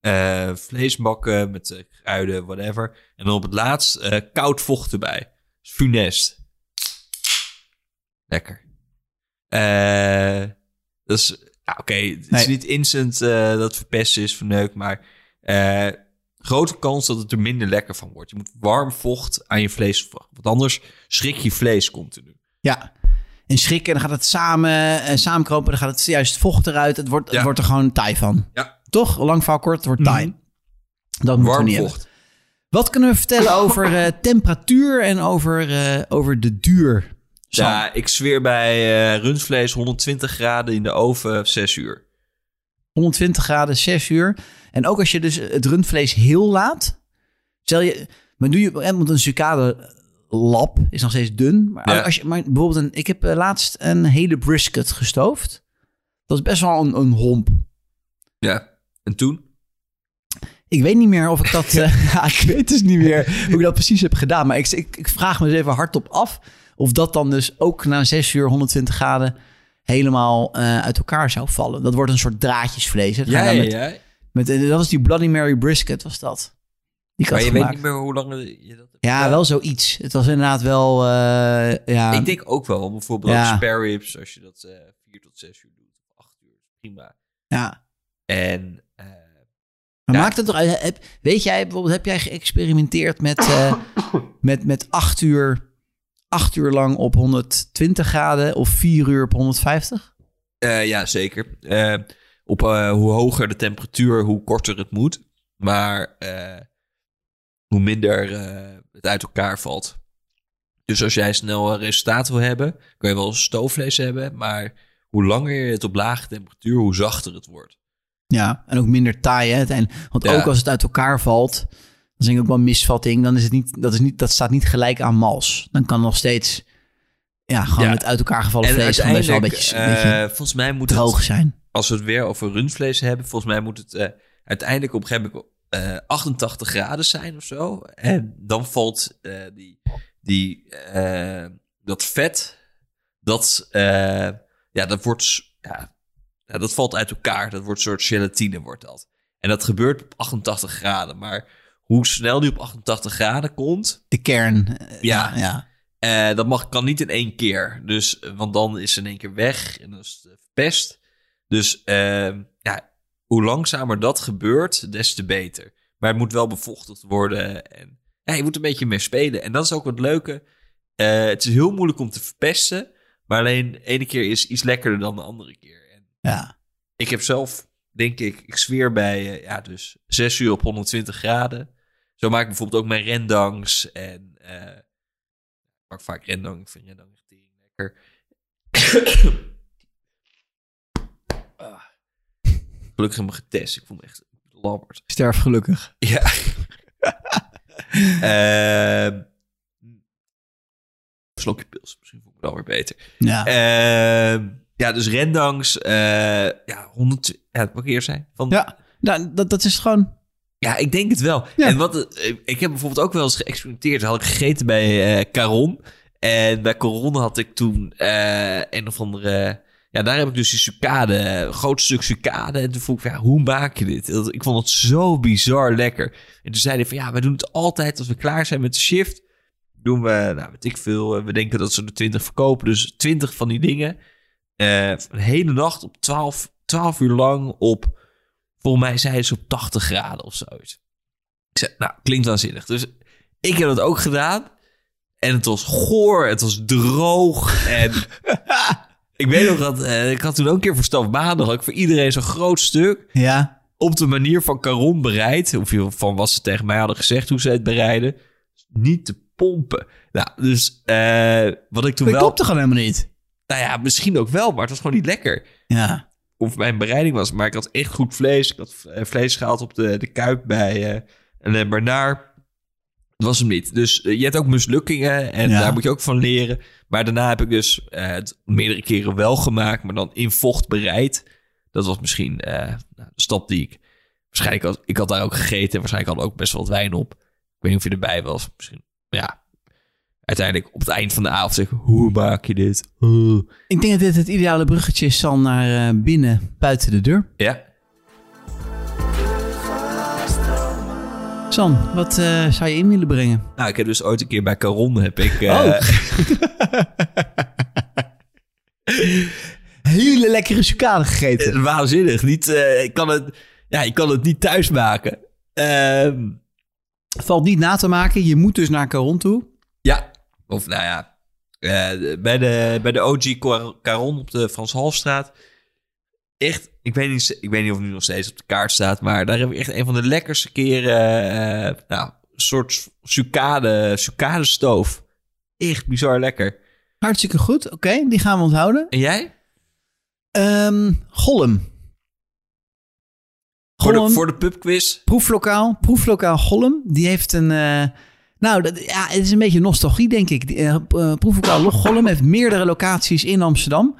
eh, vlees bakken met kruiden, whatever. En dan op het laatst koud vocht erbij. Funest. Lekker. Dat is, ja, oké. Het is niet instant eh, dat het verpest is, verneukt, maar eh, grote kans dat het er minder lekker van wordt. Je moet warm vocht aan je vlees verwachten. Want anders schrik je vlees continu. Ja. En schrikken, dan gaat het samen, eh, samenkropen. Dan gaat het juist vocht eruit. Het wordt, Ja. het wordt er gewoon taai van. Ja. Toch? Lang verhaal kort, het wordt taai. Mhm. Dat moeten we Warm niet vocht. hebben. Wat kunnen we vertellen over temperatuur en over, over de duur? Sam? Ja, ik zweer bij eh, rundvlees 120 graden in de oven 6 uur. 120 graden, 6 uur. En ook als je dus het rundvlees heel laat. Stel je, maar doe je, want een sucade lap is nog steeds dun. Maar Ja. als je, maar bijvoorbeeld, een, ik heb eh, laatst een hele brisket gestoofd. Dat is best wel een, een homp. Ja. En toen? Ik weet niet meer of ik dat. eh, ik weet dus niet meer hoe ik dat precies heb gedaan. Maar ik, ik, ik vraag me eens even hardop af. Of dat dan dus ook na 6 uur 120 graden helemaal eh, uit elkaar zou vallen. Dat wordt een soort draadjesvlees. Dat Ja, dan ja, met, ja. met, eh, dat was die Bloody Mary brisket, was dat. Die ik Maar je weet niet meer hoe lang je dat hebt Ja, wel zoiets. Het was inderdaad wel. eh, ja, Ik denk ook wel, bijvoorbeeld Ja. spare ribs, als je dat eh 4 tot 6 uur doet, of 8 uur, prima. ja. En eh, Maar Ja. maakt het toch uit? Heb, weet jij bijvoorbeeld, heb jij geëxperimenteerd met, eh, met, met acht uur, acht uur lang op 120 graden of vier uur op 150? eh, ja, zeker. Eh, op eh, hoe hoger de temperatuur, hoe korter het moet. Maar hoe minder het uit elkaar valt. Dus als jij snel een resultaat wil hebben, kan je wel stoofvlees hebben. Maar hoe langer je het op lage temperatuur, hoe zachter het wordt. Ja, en ook minder taai. Hè. Want Ja. ook als het uit elkaar valt, dan is denk ik ook wel een misvatting. Dan is het niet, dat, is niet, dat staat niet gelijk aan mals. Dan kan nog steeds, ja, gewoon Ja. het uit elkaar gevallen En vlees gewoon best wel een beetje, een beetje eh, volgens mij moet droog het, zijn. als we het weer over rundvlees hebben, volgens mij moet het eh, uiteindelijk op een gegeven moment eh, 88 graden zijn of zo. En dan valt eh, die, die, eh, dat vet, dat, eh, ja, dat wordt, ja, dat valt uit elkaar. Dat wordt een soort gelatine, wordt dat. En dat gebeurt op 88 graden. Maar hoe snel die op 88 graden komt, De kern. eh, Ja. ja. eh, dat mag, kan niet in één keer. Dus, eh, want dan is het in één keer weg en dan is het verpest. Dus eh, ja, hoe langzamer dat gebeurt, des te beter. Maar het moet wel bevochtigd worden. En ja, je moet een beetje meer spelen. En dat is ook wat leuke. Het is heel moeilijk om te verpesten. Maar alleen de ene keer is iets lekkerder dan de andere keer. En Ja. ik heb zelf, denk ik, ik zweer bij, ja, dus 6 uur op 120 graden. Zo maak ik bijvoorbeeld ook mijn rendangs. En eh, ik pak vaak rendang. Ik vind rendang echt lekker. Ah. Gelukkig heb ik me getest. Ik vond me echt labberd. Sterf gelukkig. Ja. Ehm slokje pils. Misschien vond ik het wel weer beter. Ja. Ehm, ja, dus rendangs. eh ja, 100. Ja, wat ik eerst zei. Van, ja. ja. Nou, dat, dat is gewoon... ik denk het wel. Ja. En wat, eh, ik heb bijvoorbeeld ook wel eens geëxperimenteerd. Had ik gegeten bij eh, Caron. En bij Caron had ik toen eh, een of andere... Ja, daar heb ik dus die sucade, een groot stuk sucade. En toen vroeg ik, ja, hoe maak je dit? Ik vond het zo bizar lekker. En toen zei hij van, ja, wij doen het altijd als we klaar zijn met de shift. Doen we, nou, weet ik veel, we denken dat ze er 20 verkopen. Dus 20 van die dingen. Een hele nacht op 12, 12 uur lang op, volgens mij zei ze op 80 graden of zoiets. Ik zei, nou, klinkt waanzinnig. Dus ik heb dat ook gedaan. En het was goor, het was droog. En ik weet nog dat, eh, ik had toen ook een keer voor Staf Maandag, had ik voor iedereen zo'n groot stuk Ja. op de manier van Caron bereid. Of je- van wat ze tegen mij hadden gezegd, hoe ze het bereiden. Niet te pompen. Nou, dus eh, wat ik toen wel... klopt toch gewoon helemaal niet? Nou ja, misschien ook wel, maar het was gewoon niet lekker. Ja. Of mijn bereiding was. Maar ik had echt goed vlees. Ik had eh, vlees gehaald op de, de kuip bij eh een Bernard. Dat was hem niet. Dus eh, je hebt ook mislukkingen en Ja. daar moet je ook van leren. Maar daarna heb ik dus eh, het meerdere keren wel gemaakt, maar dan in vocht bereid. Dat was misschien eh, nou, de stap die ik... Waarschijnlijk had ik had daar ook gegeten. en Waarschijnlijk had ook best wel wat wijn op. Ik weet niet of je erbij was. Misschien, ja. Uiteindelijk op het eind van de avond zeg ik, hoe maak je dit? Ik denk dat dit het ideale bruggetje is dan naar eh, binnen, buiten de deur. Ja. San, wat eh, zou je in willen brengen? Nou, ik heb dus ooit een keer bij Caron heb ik... eh, Oh. Hele lekkere sucade gegeten. Waanzinnig. Niet, ik, kan het, ja, ik kan het niet thuis maken. Ehm, Valt niet na te maken. Je moet dus naar Caron toe. ja, of nou ja, eh, bij, de, bij de OG Car- Caron op de Frans Halfstraat. Echt, ik weet, niet, ik weet niet of het nu nog steeds op de kaart staat, maar daar heb ik echt een van de lekkerste keren, eh, nou, soort sucade, sucade stoof. Echt bizar lekker. Hartstikke goed. Oké, die gaan we onthouden. En jij? Ehm Gollum. Voor de, Gollum, voor de pubquiz? proeflokaal. Proeflokaal Gollum. Die heeft een... eh, nou, dat, ja, het is een beetje nostalgie, denk ik. Die, eh, eh, proeflokaal Gollum heeft meerdere locaties in Amsterdam.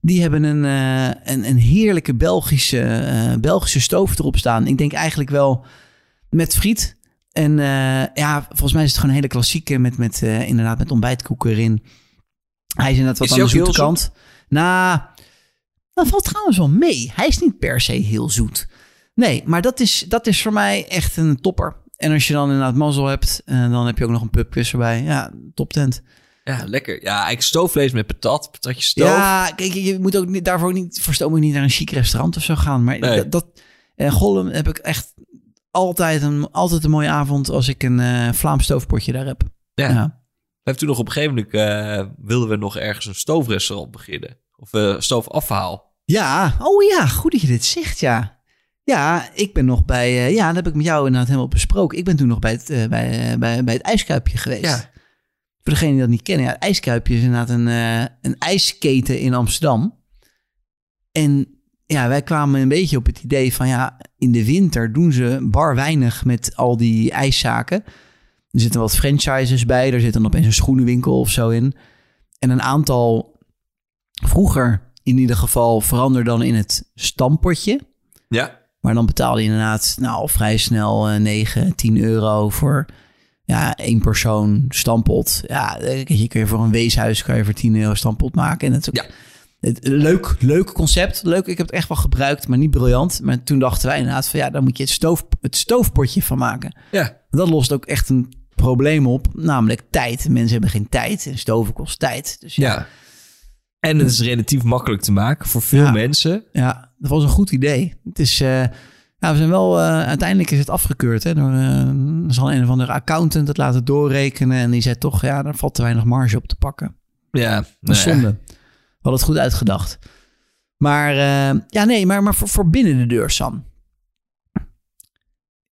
Die hebben een, eh, een, een heerlijke Belgische, Belgische stoof erop staan. Ik denk eigenlijk wel met friet. En ja, volgens mij is het gewoon een hele klassieke met, met inderdaad met ontbijtkoeken erin. Hij is inderdaad wat Is aan de zoete kant. Nou, dat valt trouwens wel mee. Hij is niet per se heel zoet. Nee, maar dat is, dat is voor mij echt een topper. En als je dan inderdaad mazzel hebt, en dan heb je ook nog een pubquiz erbij. Ja, top tent. Ja, lekker. Ja, eigenlijk stoofvlees met patat, patatje stoof. Ja, kijk, je moet ook niet, daarvoor niet, voor stoom ook niet naar een chic restaurant of zo gaan. Maar Nee. dat, dat eh, Gollum heb ik echt altijd een, altijd een mooie avond als ik een eh Vlaams stoofpotje daar heb. Ja. Ja. We hebben toen nog op een gegeven moment eh, wilden we nog ergens een stoofrestaurant beginnen. Of eh stoofafhaal. Ja, oh ja, goed dat je dit zegt, ja. Ja, ik ben nog bij, eh, ja, dat heb ik met jou inderdaad helemaal besproken. Ik ben toen nog bij het, eh, bij, eh, bij, bij het ijskuipje geweest. Ja. Voor degenen die dat niet kennen, ja, het ijskuipje is inderdaad een, een ijsketen in Amsterdam. En ja, wij kwamen een beetje op het idee van ja, in de winter doen ze bar weinig met al die ijszaken. Er zitten wat franchises bij, er zit dan opeens een schoenenwinkel of zo in. En een aantal vroeger in ieder geval verander dan in het stampotje. Ja. Maar dan betaalde je inderdaad nou, vrij snel eh 9, 10 euro voor ja, één persoon stampot. Ja, eh, je kun je voor een weeshuis kan je voor 10 euro stampot maken. En het Ja. het, leuk, leuk concept. Leuk, ik heb het echt wel gebruikt, maar niet briljant. Maar toen dachten wij inderdaad van ja, daar moet je het, stoof, het stoofpotje van maken. Ja. Dat lost ook echt een probleem op, namelijk tijd. Mensen hebben geen tijd en stoven kost tijd. Dus ja, Ja. En het is relatief makkelijk te maken voor veel Ja. mensen. Ja, dat was een goed idee. Het is, eh, nou, we zijn wel, eh, uiteindelijk is het afgekeurd. Hè, door, eh, er zal een of andere accountant het laten doorrekenen. En die zei toch, ja, daar valt te weinig marge op te pakken. Ja. Dat is nou zonde. had het goed uitgedacht. Maar ja, nee, maar, maar voor, voor binnen de deur, Sam.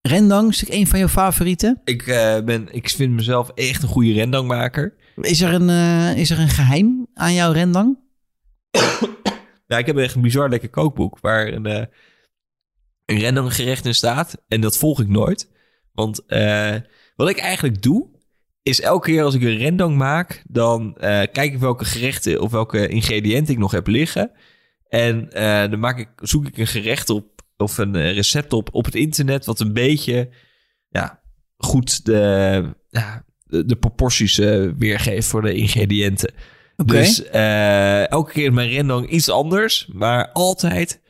Rendang is een van jouw favorieten. Ik, ben, ik vind mezelf echt een goede rendangmaker. Is er een, is er een geheim aan jouw rendang? Ik heb echt een bizar lekker kookboek waar een, rendang gerecht in staat. En dat volg ik nooit. Want eh, wat ik eigenlijk doe, is elke keer als ik een rendang maak, dan eh, kijk ik welke gerechten of welke ingrediënten ik nog heb liggen. En dan maak ik, zoek ik een gerecht op of een recept op op het internet wat een beetje ja, goed de, de, de proporties weergeeft voor de ingrediënten. Dus eh, elke keer is mijn rendang iets anders, maar altijd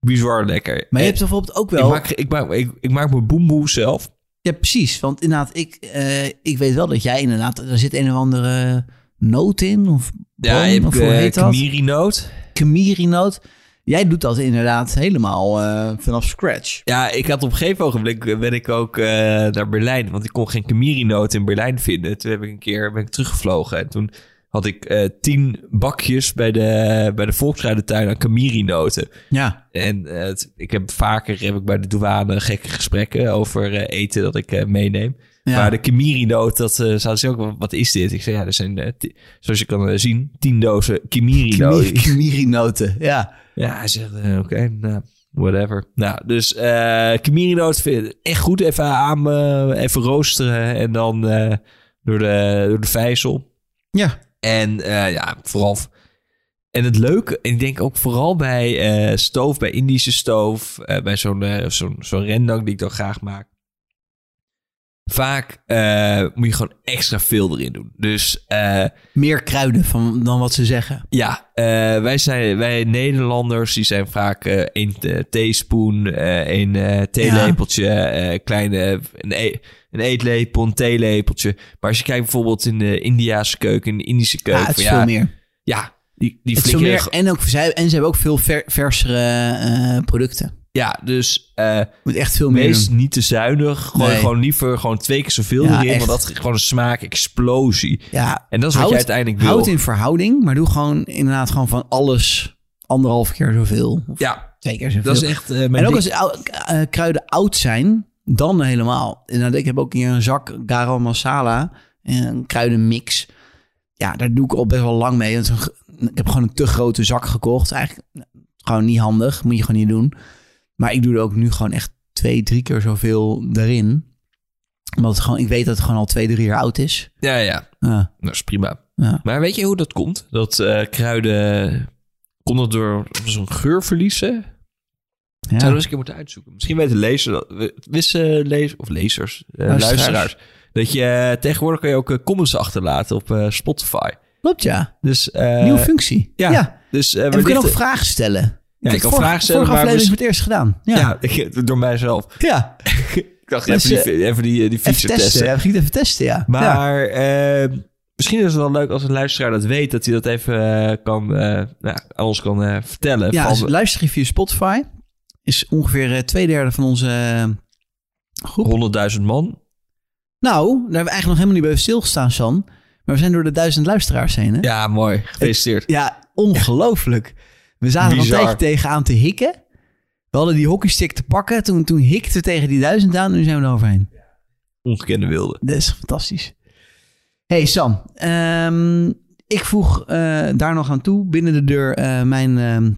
bizar lekker. Maar je hebt bijvoorbeeld ook ik, wel... maak, ik, maak, ik, ik maak mijn boemboe zelf. Ja, precies. Want inderdaad, ik, eh, ik weet wel dat jij inderdaad... Er zit een of andere noot in, of Ja, boon, je hebt of hoe uh, heet dat? kamiri-noot. Kamiri-noot. Jij doet dat inderdaad helemaal eh, vanaf scratch. Ja, ik had op een gegeven ogenblik eh, ben ik ook eh, naar Berlijn, want ik kon geen kamiri-noot in Berlijn vinden. Toen heb ik een keer ben ik teruggevlogen en toen had ik eh, tien bakjes bij de, bij de Volksruidentuin aan kamiri-noten. Ja. En eh, het- ik heb vaker heb ik bij de douane gekke gesprekken over eh, eten dat ik meeneem. ja. Maar de Kimiri-noot, dat zouden ze ook, wat is dit? Ik zei, ja, er zijn, zoals je kan zien, tien dozen Kimiri-noten. Kamiri-noten, ja. Ja, hij zegt, oké, nou, whatever. Nou, dus Kimiri-noot vind ik echt goed. Even aan, even roosteren en dan door, de, door de vijzel. Ja. En eh, ja, vooral... En het leuke, ik denk ook vooral bij eh, stoof, bij Indische stoof, eh, bij zo'n zo'n zo'n rendang die ik dan graag maak. Vaak eh, moet je gewoon extra veel erin doen. Dus eh, Meer kruiden van, dan wat ze zeggen. ja, eh, wij, zijn, wij Nederlanders, die zijn vaak één theespoen, één eh, theelepeltje, kleine, een, e- een eetlepel, een theelepeltje. Maar als je kijkt bijvoorbeeld in de Indiaanse keuken, in de Indische keuken, Ja, het is veel meer. ja, die, die meer en, ook, zij, en ze hebben ook veel ver- versere producten. Ja, dus eh moet echt veel meer wees niet te zuinig. Gewoon, Nee. gewoon liever gewoon twee keer zoveel Ja, erin. echt. Want dat is gewoon een smaakexplosie. Ja, En dat is wat Houd- je uiteindelijk wil. houd in verhouding, maar doe gewoon inderdaad gewoon van alles anderhalf keer zoveel. Ja, twee keer zoveel. dat is echt eh, en ook als ou- eh, kruiden oud zijn, dan helemaal. En ik heb ook hier een zak garam masala, een kruidenmix. Ja, daar doe ik al best wel lang mee. Ik heb gewoon een te grote zak gekocht. Eigenlijk nou, gewoon niet handig, moet je gewoon niet doen. Maar ik doe er ook nu gewoon echt twee, drie keer zoveel erin. Omdat het gewoon, ik weet dat het gewoon al twee, drie jaar oud is. Ja, ja. Ja, Dat is prima. ja. Maar weet je hoe dat komt? Dat eh, kruiden... Komt dat door zo'n geur verliezen? ja. Zouden we eens een keer moeten uitzoeken. Misschien weten lezers, wissen lezers, of lezers, eh, Luisteraars. luisteraars. Dat je eh, tegenwoordig kan je ook comments achterlaten op Spotify. Klopt, ja. Dus, Nieuwe functie. ja. ja. Dus En we kunnen ook vragen stellen. Ja, Ik ik kan vragen stellen, Vorige aflevering we- wordt eerst gedaan. Ja. Ja, ik- door mijzelf. ja. Ik dacht, Dus, even, die, even die, die Even feature testen. testen. Ja, het even testen, ja. ja. Maar eh, misschien is het wel leuk als een luisteraar dat weet, dat hij dat even eh, kan, eh, nou, aan ons kan eh, vertellen. Ja, van dus luister je via Spotify. Is ongeveer eh, twee derde van onze eh, groep. 100.000 man. Nou, daar hebben we eigenlijk nog helemaal niet bij stilgestaan, San. Maar we zijn door de duizend luisteraars heen, hè? Ja, mooi. Gefeliciteerd. Ja, ongelooflijk. We zaten al een Bizar. tijdje tegenaan te hikken. We hadden die hockeystick te pakken. Toen, toen hikten we tegen die duizend aan. Nu zijn we er overheen. Ongekende wilde. Dat is fantastisch. Hey Sam, ehm, ik voeg eh, daar nog aan toe binnen de deur eh, mijn, ehm,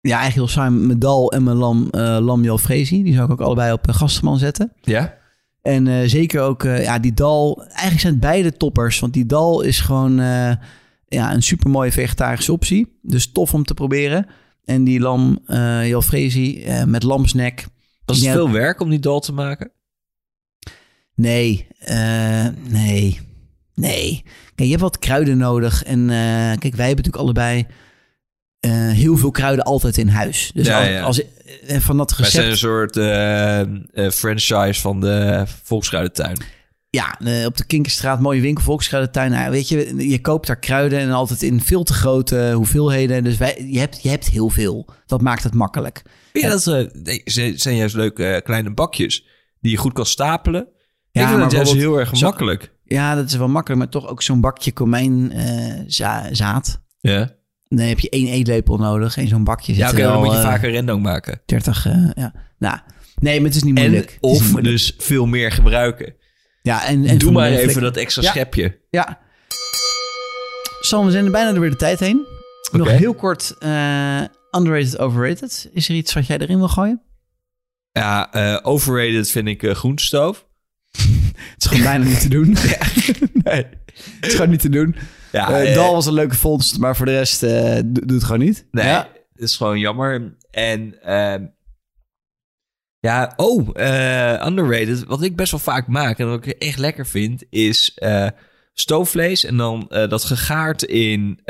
ja eigenlijk heel saai, mijn dal en mijn lam, eh lam Jalfrezi. Die zou ik ook allebei op uh, gastenman zetten. Ja? En zeker ook, ja die dal, eigenlijk zijn het beide toppers. Want die dal is gewoon ja, een super mooie vegetarische optie. Dus tof om te proberen. En die lam eh Jalfrezi eh, met lamsnek. Was het Ja. veel werk om die dal te maken? Nee, eh, nee, nee. Kijk, je hebt wat kruiden nodig. En eh, kijk, wij hebben natuurlijk allebei eh, heel veel kruiden altijd in huis. Dus Ja, als, ja. als van dat Wij zijn recept... een soort eh, eh, franchise van de Volksruidentuin. Ja, eh, op de Kinkerstraat, mooie winkel, Volkskruidentuin. Nou, weet je, je koopt daar kruiden en altijd in veel te grote hoeveelheden. Dus wij, je, hebt, je hebt heel veel. Dat maakt het makkelijk. Ja, dat eh, nee, zijn juist leuke eh, kleine bakjes die je goed kan stapelen. Ja, maar het juist heel erg makkelijk. Ja, dat is wel makkelijk, maar toch ook zo'n bakje komijn za- zaad. Ja, Dan heb je één eetlepel nodig. En zo'n bakje zit ja dan moet je eh, vaker rendang maken. 30, eh, ja. Nou, nee, maar het is niet moeilijk. Is niet of moeilijk. dus veel meer gebruiken. Ja, en, en Doe maar even dat extra Ja. schepje. Ja. Sam, we zijn er bijna door de tijd heen. Nog heel kort, eh, underrated, overrated. Is er iets wat jij erin wil gooien? Ja, eh, overrated vind ik eh groentestoof. Het is gewoon bijna niet te doen. nee, het is gewoon niet te doen. Ja, Dal was een leuke vondst, maar voor de rest eh doe doe het gewoon niet. Nee, Ja. het is gewoon jammer. En ehm, ja, oh, eh, underrated. Wat ik best wel vaak maak en wat ik echt lekker vind, is eh, stoofvlees en dan eh, dat gegaard in,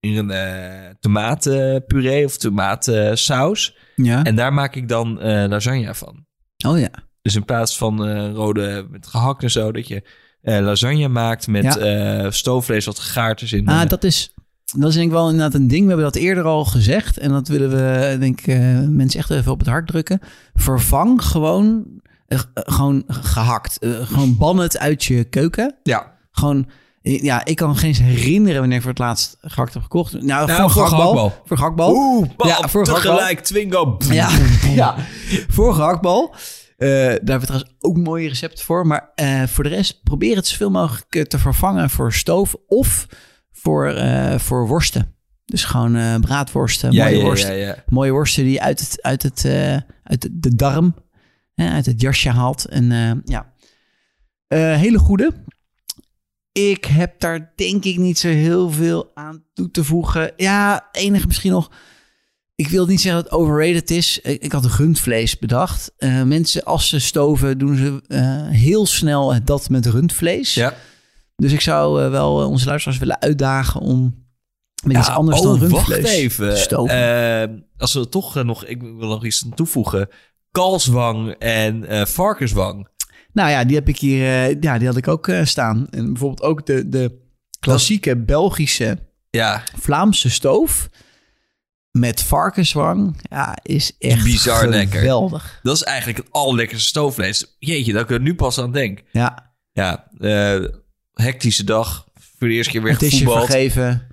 in een tomatenpuree of tomatensaus. ja. En daar maak ik dan lasagne van. Oh ja. Dus in plaats van rode met gehakt en zo, dat je lasagne maakt met Ja. stoofvlees wat gegaard is in. Ah, dat is, dat is denk ik wel inderdaad een ding. We hebben dat eerder al gezegd. En dat willen we, denk ik, eh, mensen echt even op het hart drukken. Vervang gewoon, eh, eh, gewoon gehakt. Eh, gewoon ban het uit je keuken. ja, Gewoon, eh, ja, ik kan geen eens herinneren wanneer ik voor het laatst gehakt heb gekocht. Nou, Nou, voor, voor gehaktbal. gehaktbal. Voor gehaktbal. Oeh, Ja, voor tegelijk Twingo. Ja, ja. voor gehaktbal. Eh, daar hebben we trouwens ook mooie recepten voor. Maar eh, voor de rest, probeer het zoveel mogelijk eh, te vervangen voor stoof of voor, eh, voor worsten. Dus gewoon eh, braadworsten, Ja, mooie ja, worsten. ja. Mooie worsten die uit, het, uit, het, eh, uit de, darm, hè, uit het jasje haalt. En ja, hele goede. Ik heb daar denk ik niet zo heel veel aan toe te voegen. Ja, enige misschien nog. Ik wil niet zeggen dat het overrated is. Ik, had rundvlees bedacht. Mensen, als ze stoven, doen ze heel snel dat met rundvlees. Ja. Dus ik zou eh, wel eh, onze luisteraars willen uitdagen om met iets anders oh, dan rundvlees wacht even. Eh, als we toch nog, ik wil nog iets toevoegen. Kalswang en varkenswang. Nou ja, die heb ik hier, ja, die had ik ook staan. En bijvoorbeeld ook de, de klassieke Belgische Ja, Vlaamse stoof met varkenswang. Ja, is echt Bizar lekker. geweldig. dat is eigenlijk het allerlekkerste stoofvlees. Jeetje, dat ik er nu pas aan denk. Ja, Ja, hectische dag. Voor de eerste keer weer het is je gevoetbald. vergeven.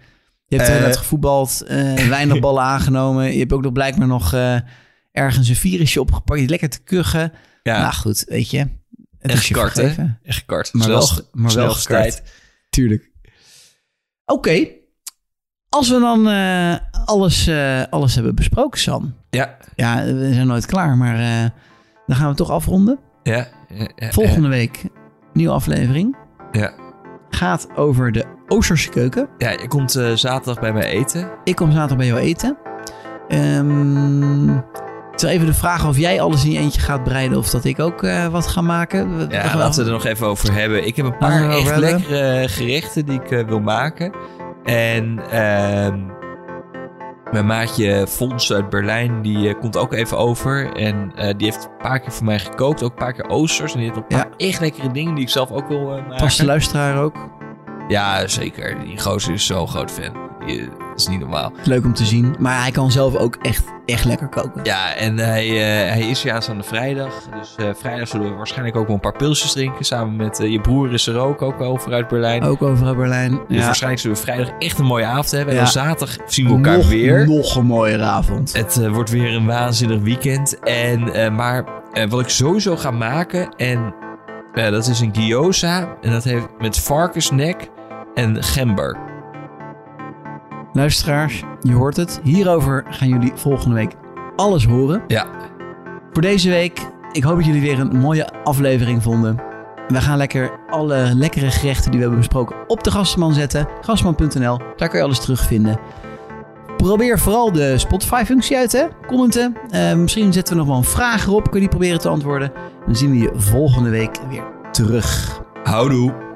Je hebt Eh. net gevoetbald, eh, weinig ballen aangenomen. Je hebt ook nog blijkbaar nog eh, ergens een virusje opgepakt. Je lekker te kuchen. Ja, Nou goed, weet je. Het je gekart, hè? Echt gekart. Maar wel, maar wel gekart. tijd. Tuurlijk. Oké. Als we dan alles, alles hebben besproken, Sam. Ja, Ja, we zijn nooit klaar, maar dan gaan we toch afronden. ja, Volgende week, nieuwe aflevering. Ja. Gaat over de Oosterse keuken. Ja, je komt eh, zaterdag bij mij eten. Ik kom zaterdag bij jou eten. Ehm het is even de vraag of jij alles in je eentje gaat bereiden of dat ik ook eh, wat ga maken. We- Ja, laten we er nog even over hebben. Ik heb een paar echt hebben. lekkere gerechten die ik eh, wil maken. En ehm, mijn maatje Fons uit Berlijn, die eh, komt ook even over. En eh, die heeft een paar keer voor mij gekookt. Ook een paar keer oosters. En die heeft een paar echt lekkere dingen die ik zelf ook wil eh, maken. Past de luisteraar ook. Ja, zeker. Die gozer is zo'n groot fan. Dat is niet normaal. Leuk om te zien. Maar hij kan zelf ook echt, echt lekker koken. Ja, en hij, eh, hij is hier aanstaande vrijdag. Dus eh, vrijdag zullen we waarschijnlijk ook wel een paar pilsjes drinken. Samen met eh, je broer is er ook, ook wel vanuit Berlijn. Ook over Berlijn. Dus Ja. waarschijnlijk zullen we vrijdag echt een mooie avond hebben. En Ja. dan zaterdag zien we elkaar nog, weer. Nog een mooiere avond. Het eh, wordt weer een waanzinnig weekend. En, eh, maar eh, wat ik sowieso ga maken, en eh, dat is een gyoza. En dat heeft met varkensnek en gember. Luisteraars, je hoort het. Hierover gaan jullie volgende week alles horen. Ja, Voor deze week, ik hoop dat jullie weer een mooie aflevering vonden. We gaan lekker alle lekkere gerechten die we hebben besproken op de Gastman zetten. Gastman.nl, daar kan je alles terugvinden. Probeer vooral de Spotify-functie uit, hè? Commenten. Eh, misschien zetten we nog wel een vraag erop. Kun je die proberen te antwoorden. Dan zien we je volgende week weer terug. houdoe.